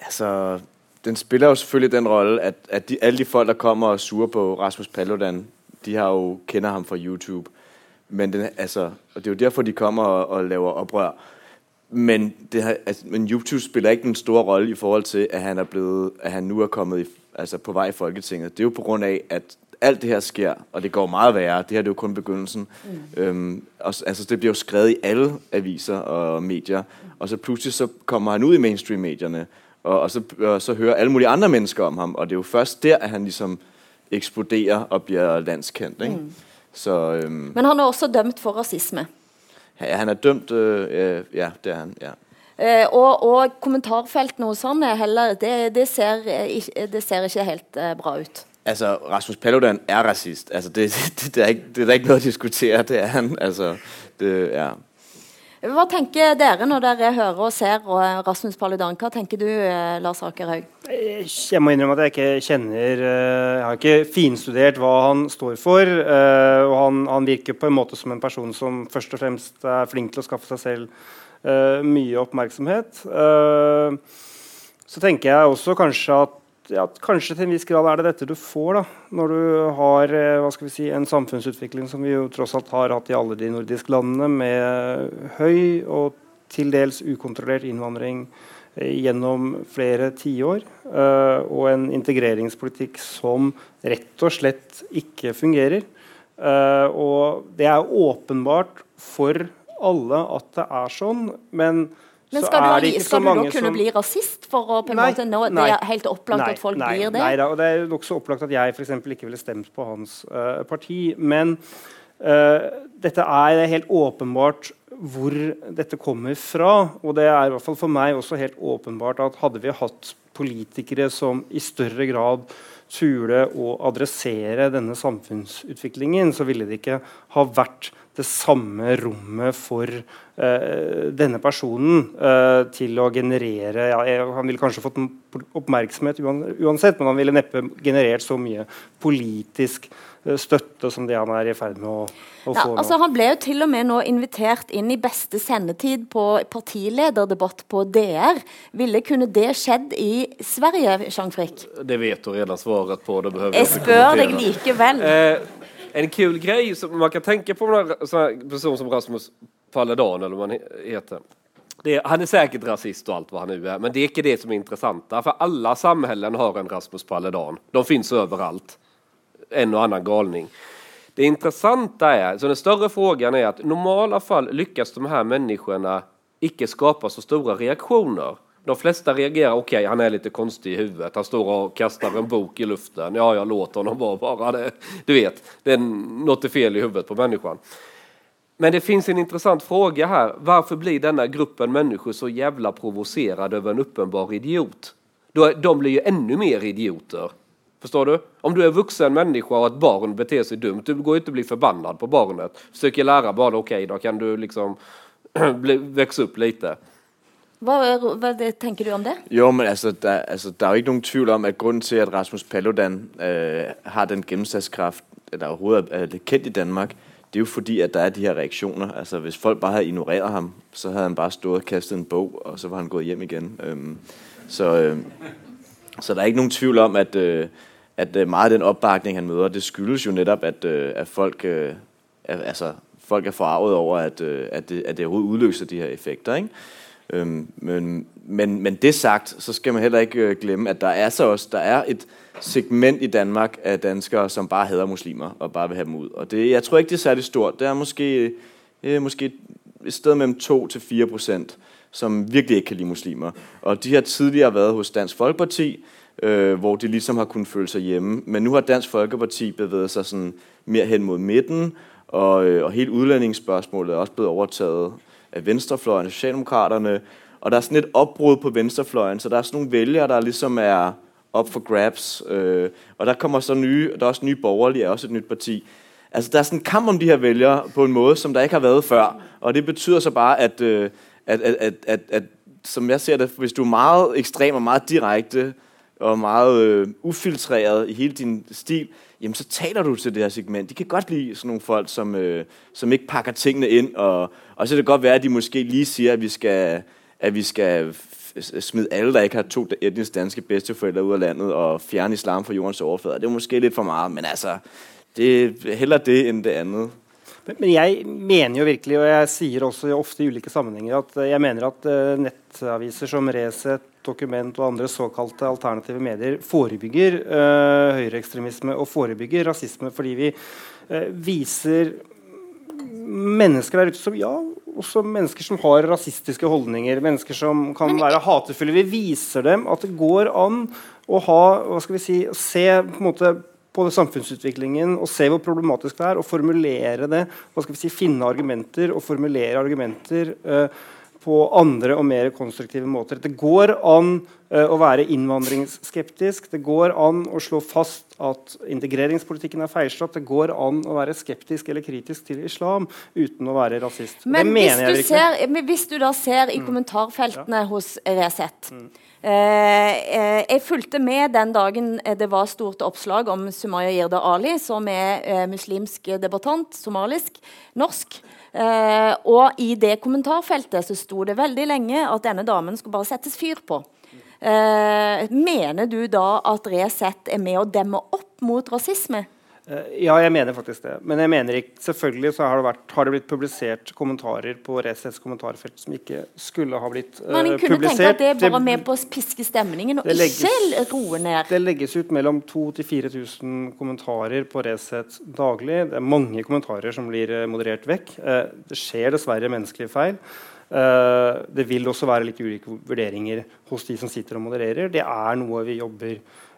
Altså, den spiller jo selvfølgelig den rolle, at, at de, alle de folk, der kommer og suger på Rasmus Paludan, de har jo kjenner ham fra YouTube. Men, den, altså, og det er jo derfor, de kommer og, og lager oprør. Men, det har, altså, men YouTube spiller ikke den store rolle i forhold til, at han er blevet, at han nu er kommet i, altså på vej i Folketinget. Det er jo på grund af, at alt det her sker, og det går meget værre. Det her det er jo kun begyndelsen. Mm. Øhm, og, altså, det bliver jo skrevet i alle aviser og medier, og så pludselig så kommer han ud i mainstream-medierne, og, og, så, og så hører alle mulige andre mennesker om ham, og det er jo først der, at han ligesom eksploderer og bliver landskendt. Ikke? Mm. Så øhm, Men han er også dømt for rasisme. Han er dømt, øh, øh, ja, det er han, ja. Eh, og, og kommentarfeltene hos han er heller Det, det, ser, eh, ikke, det ser ikke helt eh, bra ut. Altså, Rasmus Paludan er rasist. Altså, det, det, det, er ikke, det er ikke noe å diskutere, det er han. Altså, det, ja. Hva tenker dere når dere hører og ser og Rasmus Paludan? Hva tenker du, eh, Lars Akerhaug? Jeg må innrømme at jeg ikke kjenner eh, Jeg har ikke finstudert hva han står for. eh, og han, han virker på en måte som en person som først og fremst er flink til å skaffe seg selv eh, mye oppmerksomhet. Eh, så tenker jeg også kanskje at ja, kanskje til en viss grad er det dette du får da, når du har eh, si, en samfunnsutvikling som vi jo tross alt har hatt i alle de nordiske landene, med høy og til dels ukontrollert innvandring eh, gjennom flere tiår. eh, og en integreringspolitikk som rett og slett ikke fungerer. Og det er åpenbart for alle at det er sånn, men, Men skal du, ikke skal du da kunne som bli rasist for å på en Nei, måte nå, Det er helt opplagt at folk nei, blir det? Nei da, og det er nokså opplagt at jeg eksempel ikke ville stemt på hans uh, parti. Men uh, dette er helt åpenbart hvor dette kommer fra. Og det er i hvert fall for meg også helt åpenbart at hadde vi hatt politikere som i større grad turde å adressere denne samfunnsutviklingen, så ville det ikke ha vært det samme rommet for uh, denne personen uh, til å generere ja, Han ville kanskje fått oppmerksomhet uansett, men han ville neppe generert så mye politisk uh, støtte som det han er i ferd med å, å ja, få altså, Han ble jo til og med nå invitert inn i beste sendetid på partilederdebatt på DR. Ville kunne det skjedd i Sverige, Jean Frick? Det vet du redan svaret på. Det jeg spør deg likevel. Eh, en kul grej som man kan tänka på en person som Rasmus Paludan eller vad han heter. Det, han är säkert rasist och allt vad han nu är, men det är inte det som är intressanta. För alla samhällen har en Rasmus Paludan. De finns överallt. En och annan galning. Det intressanta är, så den större frågan är att i normala fall lyckas de här människorna icke skapa så stora reaktioner. De flesta reagerar, okej, okay, han är lite konstig i huvudet. Han står och kastar en bok i luften. Ja, jag låter honom vara bara. Det, du vet, det är något är fel i huvudet på människan. Men det finns en intressant fråga här. Varför blir denna gruppen människor så jävla provocerad över en uppenbar idiot? De blir ju ännu mer idioter. Förstår du? Om du är vuxen människa och ett barn beter sig dumt, du går ju inte att bli förbannad på barnet. Försöker lära barnet, okej, okay, då kan du liksom växa upp lite. Hva, hva det, tenker du om det? Jo, men altså, der, altså, der er jo ikke noen tvivl om, at grunnen til, at Rasmus Paludan øh, har den gennemslagskraft, der overhovedet er, kjent i Danmark, det er jo fordi, at der er de her reaksjoner. Altså, hvis folk bare hadde ignorert ham, så hadde han bare stået og kastet en bog, og så var han gået hjem igjen. Øhm, så, øh, så der er ikke noen tvivl om, at, øh, at mye meget af den oppbakning han møter, det skyldes jo nettopp at, øh, at folk, øh, altså, folk er forarget over, at, øh, at, det, at det udløser de her effekter. Ikke? Øhm, men, men, men det sagt, så skal man heller ikke øh, glemme, at der er så også der er et segment i Danmark af danskere, som bare hader muslimer og bare vil have dem ud. Og det, jeg tror ikke, det er særlig stort. Det er måske, øh, måske et sted mellem 2 til 4 procent, som virkelig ikke kan lide muslimer. Og de har tidligere været hos Dansk Folkeparti, øh, hvor de ligesom har kunnet føle sig hjemme. Men nu har Dansk Folkeparti bevæget sig sådan mere hen mod midten, og, øh, og hele udlændingsspørgsmålet er også blevet overtaget venstrefløjen, Socialdemokraterne, og der er sådan et opbrud på venstrefløjen, så der er sådan nogle vælgere, der ligesom er op for grabs, øh, og der kommer så nye, der er også nye borgerlige, er også et nyt parti. Altså der er sådan en kamp om de her vælgere på en måde, som der ikke har været før, og det betyder så bare, at, øh, at, at, at, at, at som jeg ser det, hvis du er meget ekstrem og meget direkte, og meget øh, ufiltreret i hele din stil, jamen så taler du til det her segment. De kan godt blive sådan nogle folk, som, øh, som ikke pakker tingene ind, og, og så kan det godt være, at de måske lige siger, at vi skal, at vi skal smide alle, der ikke har to etnisk danske bedsteforældre ud af landet, og fjerne islam fra jordens overflade. Det er måske lidt for meget, men altså, det er heller det end det andet. Men, jeg mener jo virkelig, og jeg sier også ofte i ulike sammenhenger, at jeg mener at uh, nettaviser som Resett, Dokument og andre såkalte alternative medier forebygger eh, høyreekstremisme og forebygger rasisme fordi vi eh, viser mennesker der ute som ja, også mennesker som har rasistiske holdninger, mennesker som kan være hatefulle. Vi viser dem at det går an å ha, hva skal vi si, se på en måte på samfunnsutviklingen og se hvor problematisk det er, og formulere det. hva skal vi si, Finne argumenter og formulere argumenter uh, på andre og mer konstruktive måter. Det går an uh, å være innvandringsskeptisk. Det går an å slå fast at integreringspolitikken er feilslått. Det går an å være skeptisk eller kritisk til islam uten å være rasist. Men, hvis du, ser, hvis, du da ser i mm. kommentarfeltene ja. hos Resett mm. Eh, eh, jeg fulgte med den dagen det var stort oppslag om Sumaya Jirda Ali, som er eh, muslimsk debattant, somalisk, norsk. Og i det kommentarfeltet så sto det veldig lenge at denne damen skulle bare settes fyr på. mener du da at Resett er med å demme opp mot rasisme? Eh, ja, jeg mener faktisk det. Men jeg mener ikke, selvfølgelig så har det, vært, har det blitt publisert kommentarer på Resets kommentarfelt som ikke skulle ha blitt uh, Men en kunne publisert. tenke at det var med på å piske stemningen og legges, ikke roe ned? Det legges ut mellom 2000-4000 kommentarer på Resett daglig. Det er mange kommentarer som blir eh, moderert vekk. Uh, det skjer dessverre menneskelige feil. Uh, det vil også være litt ulike vurderinger hos de som sitter og modererer. Det er noe vi jobber med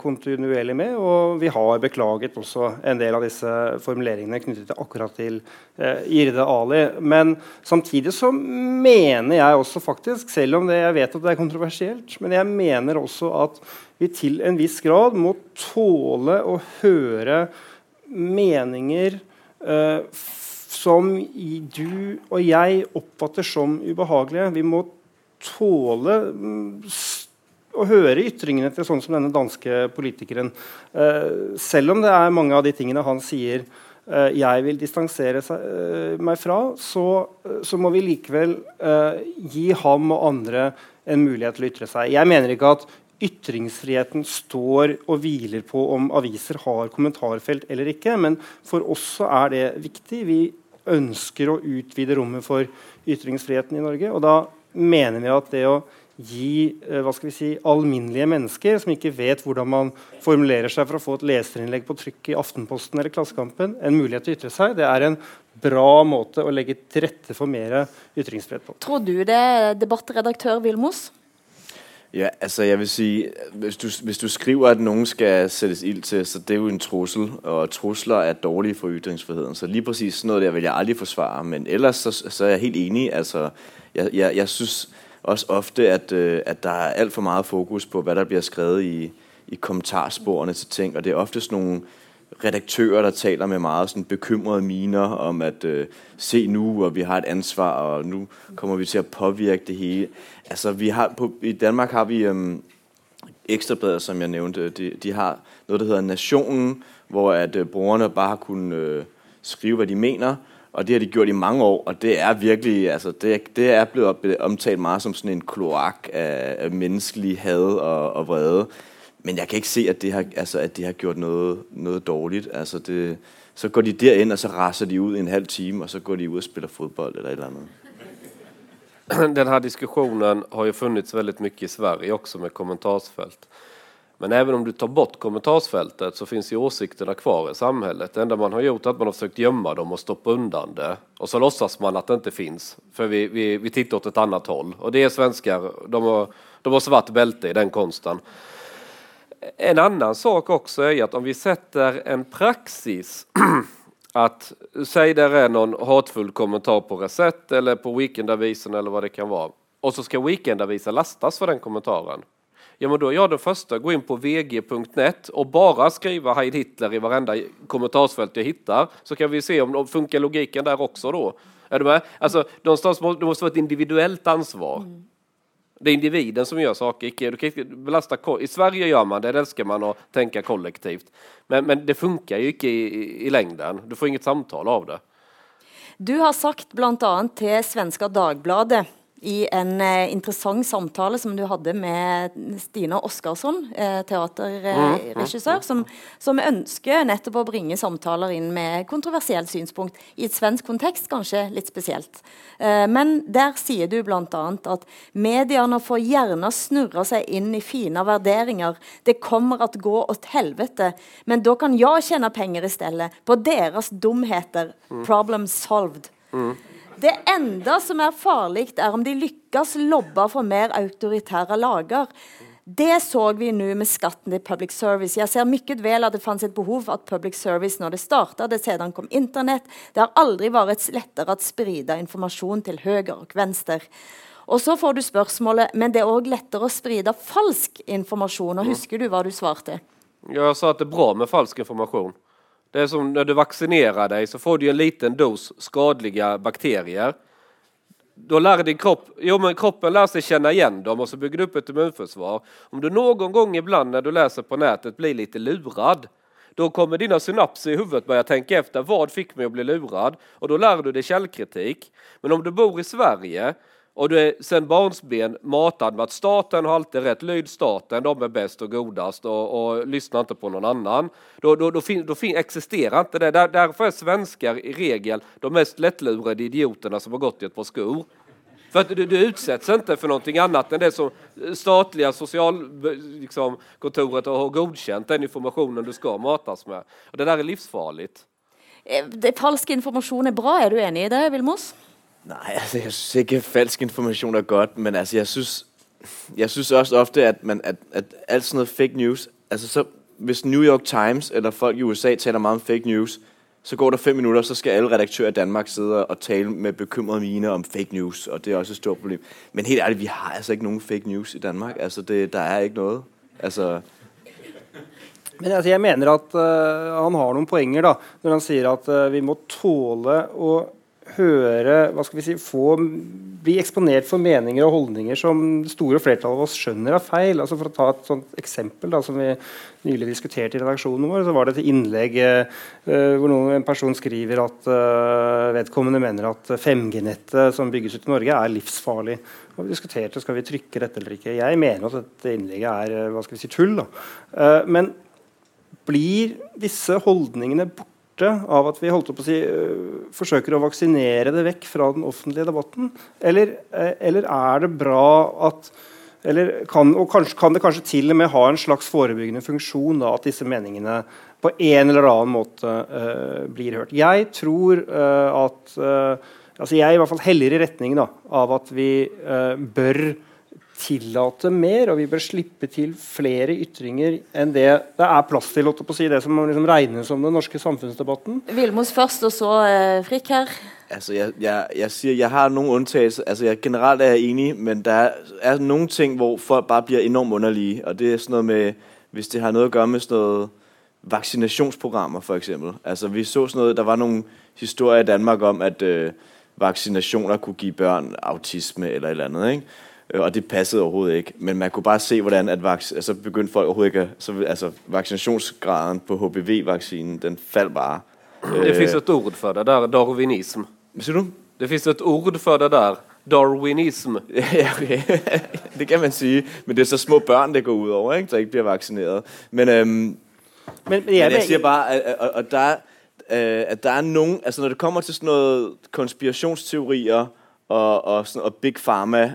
kontinuerlig med. Og vi har beklaget også en del av disse formuleringene knyttet til akkurat til eh, Irde Ali. Men samtidig så mener jeg også faktisk, selv om det, jeg vet at det er kontroversielt, men jeg mener også at vi til en viss grad må tåle å høre meninger eh, som du og jeg oppfatter som ubehagelige. Vi må tåle mm, å høre ytringene til sånn som denne danske politikeren. Uh, selv om det er mange av de tingene han sier uh, jeg vil distansere seg, uh, meg fra, så, så, må vi likevel gi ham og andre en mulighet til å ytre seg. Jeg mener ikke at ytringsfriheten står og hviler på om aviser har kommentarfelt eller ikke, men for oss så er det viktig. Vi ønsker å utvide rommet for ytringsfriheten i Norge. Og da mener vi at det å gi eh, hva skal vi si, alminnelige mennesker som ikke vet hvordan man formulerer seg for å få et leserinnlegg på trykk i Aftenposten eller Klassekampen, en mulighet til å ytre seg, det er en bra måte å legge til rette for mer ytringsfrihet på. Tror du det, debattredaktør Vilmos? Ja, altså jeg vil sige, hvis du, hvis du skriver, at nogen skal sættes ild til, så det er jo en trussel, og trusler er dårlige for ytringsfriheden. Så lige præcis sådan noget der vil jeg aldrig forsvare, men ellers så, så er jeg helt enig. Altså, jeg, jeg, jeg synes også ofte, at, øh, at der er alt for meget fokus på, hvad der bliver skrevet i, i kommentarsporene til ting, og det er ofte noen redaktører, der taler med meget sådan bekymrede miner om at øh, se nu, og vi har et ansvar, og nu kommer vi til at påvirke det hele. Altså, vi har på, i Danmark har vi øhm, Ekstrabladet, som jeg nævnte. De, de har noget, der hedder Nationen, hvor at øh, brugerne bare har kunnet øh, skrive, hvad de mener, og det har de gjort i mange år, og det er virkelig, altså det, det er blevet omtalt meget som sådan en kloak af, af menneskelig had og, og vrede. Men jeg kan ikke se, at det har, altså, at det har gjort noget, noget dårligt. Altså så går de derind, og så raser de ud i en halv time, og så går de ud og spiller fodbold eller et eller andet. Den här har ju funnits väldigt mycket i Sverige också med kommentarsfält. Men även om du tar bort kommentarsfältet så finns ju åsikterna kvar i samhället. Det enda man har gjort är att man har försökt gömma dem och stoppa undan det. Och så låtsas man att det inte finns, för vi, vi, vi tittar åt ett annat håll. Och det är svenskar, de har, de har svart bälte i den konsten. En annan sak också är att om vi sätter en praxis att säg det är någon hatfull kommentar på Reset eller på Weekendavisen eller vad det kan vara och så ska Weekendavisen lastas för den kommentaren. Ja, men då jag den första gå in på vg.net och bara skriva Heil Hitler i varenda kommentarsfält jag hittar så kan vi se om det funkar logiken där också då. Är du med? Alltså, någonstans måste, det måste vara ett individuellt ansvar. Mm. Det är individen som gör saker. Du kan ikke belasta, I Sverige gjør man det, det elsker man å tenke kollektivt. Men, men det funker jo ikke i, i lengden. Du får inget samtale av det. Du har sagt bl.a. til Svenska Dagbladet i en eh, interessant samtale som du hadde med Stina Oskarsson, eh, teaterregissør, mm, mm, som, som, ønsker nettopp å bringe samtaler inn med kontroversielt synspunkt. I et svensk kontekst kanskje litt spesielt. Eh, men der sier du bl.a. at mediene får gjerne snurre seg inn i fine vurderinger. Det kommer at gå åt helvete, men da kan jeg tjene penger i stedet på deres dumheter. Mm. Problem solved. Mm. Det enda som er farlig, er om de lykkes lobbe for mer autoritære lager. Det så vi nå med skatten til public service. Jeg ser mye vel at det fantes et behov for at public service når det startet. Det siden kom internett. Det har aldri vært lettere å spride informasjon til høyre og venstre. Og så får du spørsmålet men det er òg lettere å spride falsk informasjon. Og Husker du hva du svarte? Jeg sa at det er bra med falsk informasjon. Det är som när du vaccinerar dig så får du en liten dos skadliga bakterier. Då lär din kropp, jo men kroppen lär sig känna igen dem och så bygger du upp ett immunförsvar. Om du någon gång ibland när du läser på nätet blir lite lurad, då kommer dina synapser i huvudet börja tänka efter vad fick mig att bli lurad och då lär du dig källkritik. Men om du bor i Sverige och du er sedan barnsben matad med att staten har alltid rätt, lyd staten, de är bäst och godast och, och lyssna inte på fin, då fin, existerar inte det. Där, därför är svenskar i regel de mest lättlurade idioterna som har gått i ett par skor. För att du, du utsätts inte för någonting annat än det som statliga socialkontoret liksom, har godkänt, den informationen du ska matas med. Och det där är livsfarligt. Eh, det, falsk informasjon er bra, er du enig i det, Vilmos? Nej, altså, jeg synes ikke, falsk information er godt, men altså, jeg synes, jeg synes også ofte, at, man, at, at alt sådan fake news, altså så, hvis New York Times eller folk i USA taler meget om fake news, så går der fem minutter, så skal alle redaktører i Danmark sidde og tale med bekymrede mine om fake news, og det er også et stort problem. Men helt ærligt, vi har altså ikke nogen fake news i Danmark. Altså, det, der er ikke noget. Altså, Men altså, jeg mener at uh, han har noen poenger da, når han sier at uh, vi må tåle å høre hva skal vi si, få, Bli eksponert for meninger og holdninger som det store flertallet av oss skjønner er feil. Altså For å ta et sånt eksempel da, som vi nylig diskuterte i redaksjonen vår, så var det et innlegg uh, hvor noen, en person skriver at vedkommende mener at 5G-nettet som bygges ut i Norge, er livsfarlig. Og vi diskuterte skal vi trykke dette eller ikke. Jeg mener at dette innlegget er hva skal vi si, tull. da. men blir disse holdningene borte av at vi holdt på å si, uh, forsøker å vaksinere det vekk fra den offentlige debatten? Eller, uh, eller er det bra at eller kan, og kanskje, kan, det kanskje til og med ha en slags forebyggende funksjon da, at disse meningene på en eller annen måte uh, blir hørt? Jeg tror at altså Jeg i hvert fall heller i retning da, av at vi bør tillate mer, og vi bør slippe til flere ytringer enn det det er plass til. På si, det som liksom regnes som den norske samfunnsdebatten. Vilmos først, og så eh, Frikk her. Altså, jeg, jeg, jeg, sier, jeg har noen undtagelser. Altså, jeg generelt er jeg enig, men der er, er noen ting hvor folk bare blir enormt underlige. Og det er sånn noe med Hvis det har noe å gjøre med sånn noe vaksinasjonsprogrammer, f.eks. Altså, vi så sånn noe, Der var noen historier i Danmark om at øh, vaksinasjoner kunne gi barn autisme eller et eller annet. ikke? Øh, og det passede overhovedet ikke. Men man kunne bare se, hvordan at vaks altså begyndte folk overhovedet ikke så, altså, vaccinationsgraden på HPV-vaccinen, den falt bare. Det øh, fins et ord for det der. Darwinism. Hva sier du? Det fins et ord for det der. Darwinism. ja, okay. det kan man si. Men det er så små barn det går ut over, ikke? der ikke blir vaksinert. Men, øhm, men, men, jeg, jeg sier bare at, at, at, der, øh, at der er noen altså Når det kommer til sådan noget konspirationsteorier og, og, sådan, og big pharma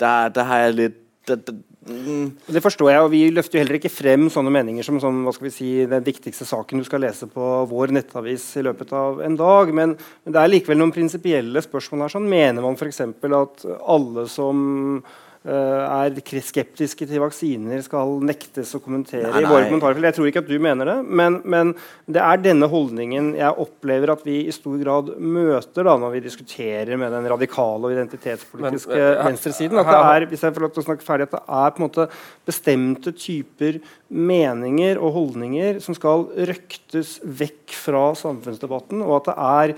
der, der har jeg litt det, der, mm. det forstår jeg, og Vi løfter jo heller ikke frem sånne meninger som, som si, den viktigste saken du skal lese på vår nettavis i løpet av en dag. Men, men det er likevel noen prinsipielle spørsmål her. Sånn. Mener man f.eks. at alle som er skeptiske til vaksiner, skal nektes å kommentere nei, nei. i våre kommentarfelt. Jeg tror ikke at du mener det, men, men, det er denne holdningen jeg opplever at vi i stor grad møter da, når vi diskuterer med den radikale og identitetspolitiske men, men, venstresiden. At det er hvis jeg får lov til å snakke ferdig, at det er på en måte bestemte typer meninger og holdninger som skal røktes vekk fra samfunnsdebatten, og at det er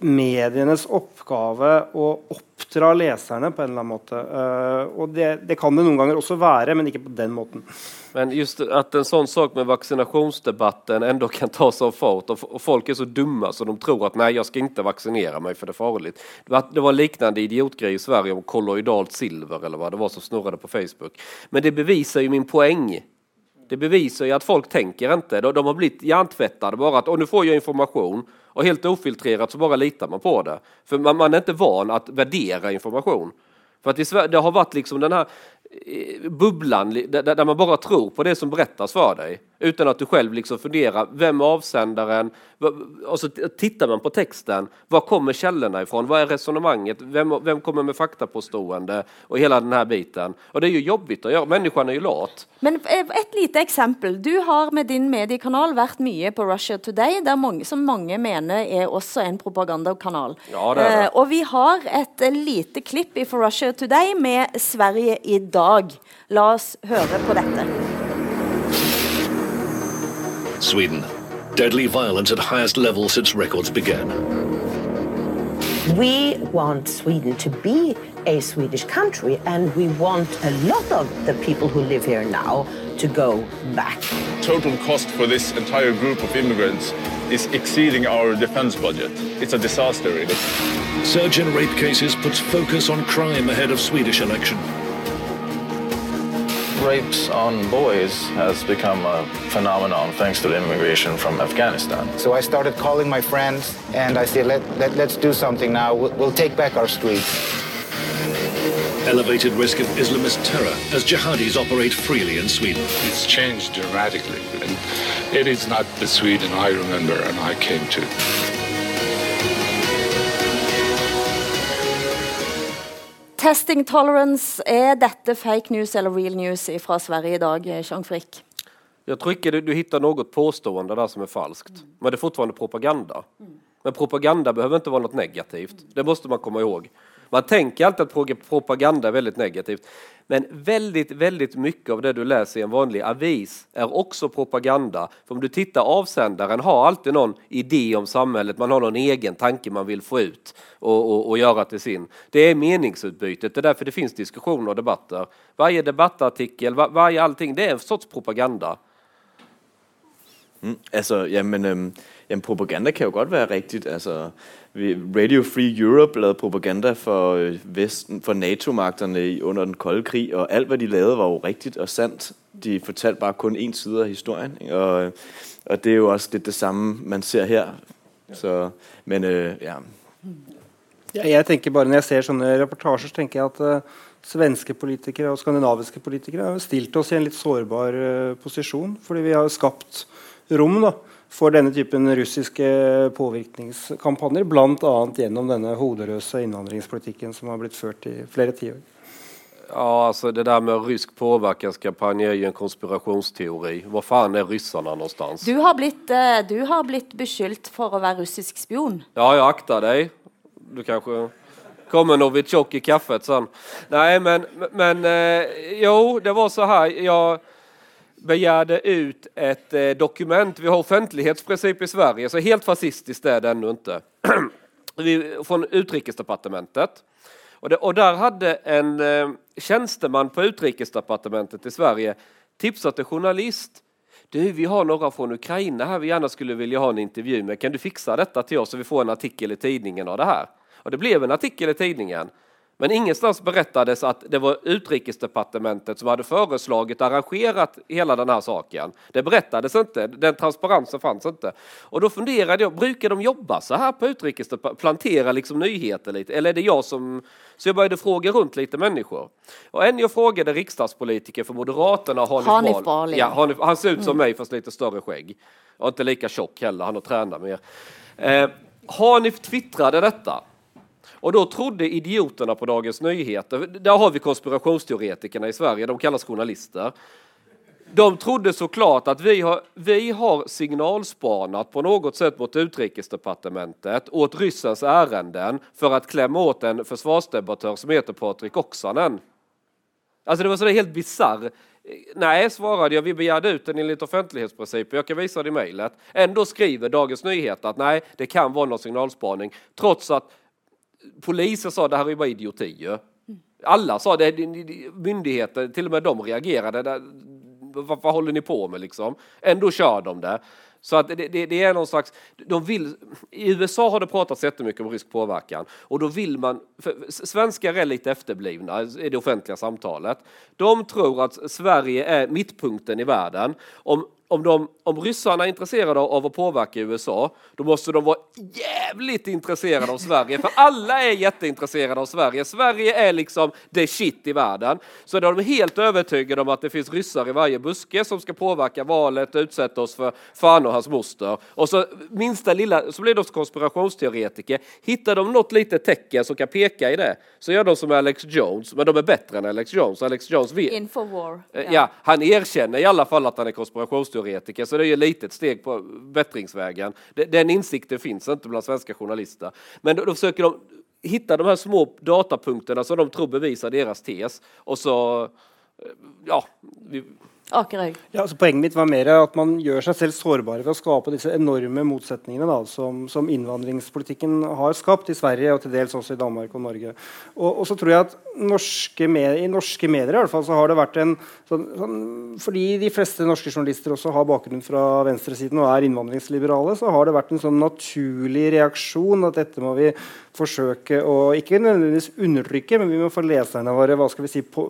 medienes oppgave å oppdra leserne på en eller annen måte. Uh, og det, det, kan det noen ganger også være, men ikke på den måten. Men just at en sånn sak med vaksinasjonsdebatten enda kan ta så fart, og, og folk er så dumme så de tror at nei, jeg skal ikke vaksinere meg, for det er farlig. Det var, det var liknande idiotgrej i Sverige om kolloidalt silver, eller hva det var som snurrade på Facebook. Men det beviser jo min poeng. Det beviser jo at folk tenker ikke. De, har blitt hjärntvättade bare at, nå får jeg informasjon og helt ofiltrerat så bare litar man på det. For man, man er ikke van att värdera informasjon. För Sverige, det har vært liksom den här der där, där man bare tror på det som berättas for dig. Utan att du själv liksom funderar, vem är avsändaren? Och så tittar man på texten, var kommer källorna ifrån? Vad är resonemanget? Vem, vem kommer med faktapåstående? Och hela den här biten. Och det är ju jobbigt att göra, människan är ju lat. Men ett lite exempel. Du har med din mediekanal vært mye på Russia Today, mange, som mange mener er også en propagandakanal. Ja, det er det. Eh, og vi har et lite klipp fra Russia Today med Sverige i dag. La oss høre på dette. Sweden. Deadly violence at highest level since records began. We want Sweden to be a Swedish country, and we want a lot of the people who live here now to go back. Total cost for this entire group of immigrants is exceeding our defense budget. It's a disaster, really. Surge in rape cases puts focus on crime ahead of Swedish election rapes on boys has become a phenomenon thanks to the immigration from Afghanistan. So I started calling my friends and I said, let, let, let's do something now. We'll, we'll take back our streets. Elevated risk of Islamist terror as jihadis operate freely in Sweden. It's changed dramatically, and it is not the Sweden I remember and I came to. Testing tolerance, er dette fake news eller real news fra Sverige i dag, Jean Frick? Jag tror ikke du, du hittar något påstående der som er falskt. Mm. Men det er fortfarande propaganda. Mm. Men propaganda behøver ikke være noe negativt. Det måste man komme ihåg. Man tänker alltid att propaganda är väldigt negativt. Men väldigt, väldigt mycket av det du läser i en vanlig avis är också propaganda. För om du tittar, avsändaren har alltid någon idé om samhället, man har någon egen tanke man vill få ut och, och, och göra till sin. Det är meningsutbytet, det är därför det finns diskussioner och debatter. Varje debattartikel, var, varje allting, det är en sorts propaganda. Mm, altså, jamen, øhm, jamen, propaganda kan jo godt være rigtigt. Altså, Radio Free Europe lavede propaganda for, øh, Vesten, for NATO-magterne under den kolde krig, og alt, hvad de lavede, var jo rigtigt og sandt. De fortalte bare kun en side af historien, og, øh, og det er jo også lidt det samme, man ser her. Så, men øh, ja, Ja, jeg tenker bare Når jeg ser sånne reportasjer, så tenker jeg at eh, svenske politikere og skandinaviske politikere har stilt oss i en litt sårbar eh, posisjon. Fordi vi har skapt rom da, for denne typen russiske påvirkningskampanjer. Bl.a. gjennom denne hodeløse innvandringspolitikken som har blitt ført i flere tiår. Ja, alltså det där med rysk påverkanskampanj är ju en konspirationsteori. Var fan är ryssarna någonstans? Du har blitt, eh, du har blitt beskyldt for å være russisk spion. Ja, jag aktar deg. Du kanske kommer Novichok i kaffet sen. Nej, men, men eh, jo, det var så här. Jag begärde ut ett eh, dokument. Vi har offentlighetsprincip i Sverige, så helt fascistiskt är det ännu inte. Vi, från Utrikesdepartementet. Och där hade en eh, på Utrikesdepartementet i Sverige tipsat en journalist du, vi har några från Ukraina här vi gärna skulle vilja ha en intervju med. Kan du fixa detta till oss så vi får en artikel i tidningen av det här? Och det blev en artikel i tidningen. Men ingenstans berättades att det var Utrikesdepartementet som hade föreslagit och arrangerat hela den här saken. Det berättades inte, den transparensen fanns inte. Och då funderade jag, brukar de jobba så här på Utrikesdepartementet? Plantera liksom nyheter lite? Eller är det jag som... Så jag började fråga runt lite människor. Och en jag frågade riksdagspolitiker för Moderaterna, Hanif, Hanif Bali. Ja, Hanif, han ser ut som Mm. mig fast lite större skägg. Och inte lika tjock heller, han har tränat mer. Eh, Hanif twittrade detta. Och då trodde idioterna på Dagens Nyheter, där har vi konspirationsteoretikerna i Sverige, de kallas journalister. De trodde såklart att vi har, vi har signalspanat på något sätt mot Utrikesdepartementet åt ryssens ärenden för att klämma åt en försvarsdebattör som heter Patrik Oksanen. Alltså det var sådär helt bisarr. Nej, svarade jag, vi begärde ut den enligt offentlighetsprincipen. Jag kan visa det i mejlet. Ändå skriver Dagens Nyheter att nej, det kan vara någon signalspaning. Trots att polisen sa det här är bara idiotier. Alla sa det, myndigheter, till och med de reagerade. Vad, vad håller ni på med liksom? Ändå kör de det. Så att det, det, det är någon slags, de vill, I USA har det pratats jättemycket om rysk påverkan och då vill man, svenskar är lite efterblivna i det offentliga samtalet. De tror att Sverige är mittpunkten i världen. Om, om, de, om ryssarna är intresserade av att påverka USA, då måste de vara jävligt intresserade av Sverige. För alla är jätteintresserade av Sverige. Sverige är liksom the shit i världen. Så de är helt övertygade om att det finns ryssar i varje buske som ska påverka valet och utsätta oss för fan och hans moster. Och så minsta lilla, så blir de konspirationsteoretiker. Hittar de något litet tecken som kan peka i det, så gör de som Alex Jones. Men de är bättre än Alex Jones. Alex Jones vet, Infowar. Eh, Ja. han erkänner i alla fall att han är konspirationsteoretiker, så det är ju ett litet steg på bättringsvägen. Den insikten finns inte bland svenska journalister. Men då, då försöker de hitta de här små datapunkterna som de tror bevisar deras tes. Och så, eh, ja, vi, Akerøy. Ja, altså Poenget mitt var mer at man gjør seg selv sårbare ved å skape disse enorme motsetningene da, som, som innvandringspolitikken har skapt i Sverige og til dels også i Danmark og Norge. Og, og så tror jeg at norske med, I norske medier i hvert fall, så har det vært en sånn, sånn, Fordi de fleste norske journalister også har bakgrunn fra venstresiden og er innvandringsliberale, så har det vært en sånn naturlig reaksjon at dette må vi forsøke å ikke nødvendigvis undertrykke, men vi må få leserne våre hva skal vi si, på,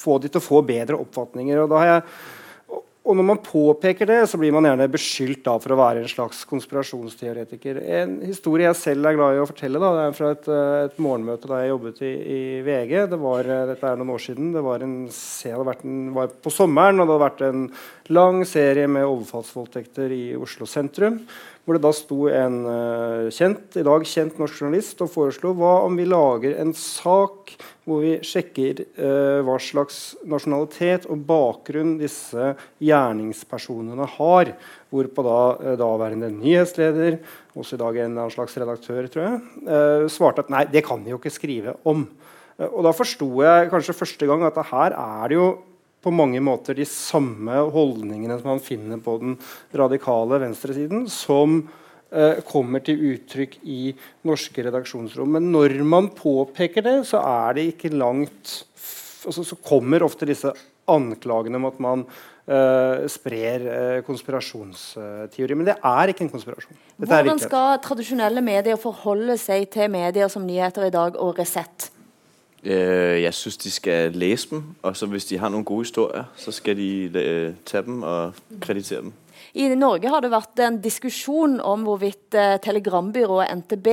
få de til å få bedre oppfatninger. Og, jeg, og- når man påpeker det, så blir man gjerne beskyldt for å være en slags konspirasjonsteoretiker. En historie jeg selv er glad i å fortelle, da, det er fra et, eh, et morgenmøte da jeg jobbet i, i VG. Det var, eh, dette er noen år siden. Det var, en, hadde vært en, var på sommeren, og det hadde vært en lang serie med overfallsvoldtekter i Oslo sentrum. Hvor det da sto en uh, kjent, i dag kjent norsk journalist og foreslo hva om vi lager en sak hvor vi sjekker eh, hva slags nasjonalitet og bakgrunn disse gjerningspersonene har. Hvorpå da uh, daværende nyhetsleder, også i dag en slags redaktør, tror jeg, svarte at nei, det kan vi jo ikke skrive om. og da forsto jeg kanskje første gang at her er det jo på mange måter de samme holdningene som man finner på den radikale venstresiden, som eh, kommer til uttrykk i norske redaksjonsrom. Men når man påpeker det, så er det ikke langt altså, Så kommer ofte disse anklagene om at man eh, sprer eh, konspirasjonsteori. Men det er ikke en konspirasjon. Dette Hvordan skal tradisjonelle medier forholde seg til medier som Nyheter i dag og Resett? Øh, jeg synes, de skal lese dem, og så hvis de har noen gode historier, så skal de øh, ta dem og kreditere dem. I Norge har det vært en diskusjon om hvorvidt eh, telegrambyrået NTB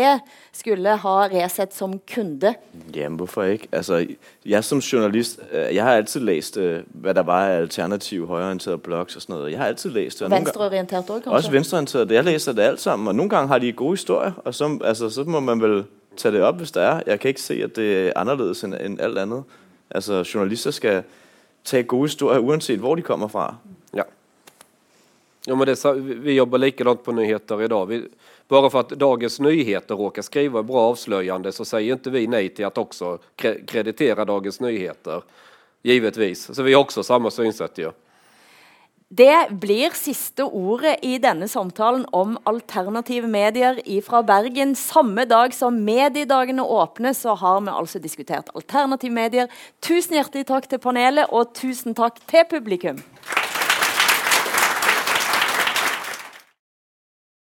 skulle ha Resett som kunde. Jamen, hvorfor ikke? Altså, jeg som journalist øh, jeg har alltid lest hva det var av alternative høyreorienterte blogs og sånt. Jeg har alltid lest det. Venstreorientert òg, kanskje? Også venstreorientert. Jeg leser det alt sammen. Og noen ganger har de gode historier, og så, altså, så må man vel ta det opp hvis det er. Jeg kan ikke se at det er anderledes enn end alt annet. Altså, journalister skal ta gode historier uansett hvor de kommer fra. Ja. ja men det, vi jobber likadant på nyheter i dag. Vi, bare for at Dagens Nyheter råkar skrive bra avslöjande så sier ikke vi nei til at også kreditere Dagens Nyheter. Givetvis. Så vi har også samme synsätt Ja. Det blir siste ordet i denne samtalen om alternative medier fra Bergen. Samme dag som mediedagene åpner, så har vi altså diskutert alternative medier. Tusen hjertelig takk til panelet, og tusen takk til publikum.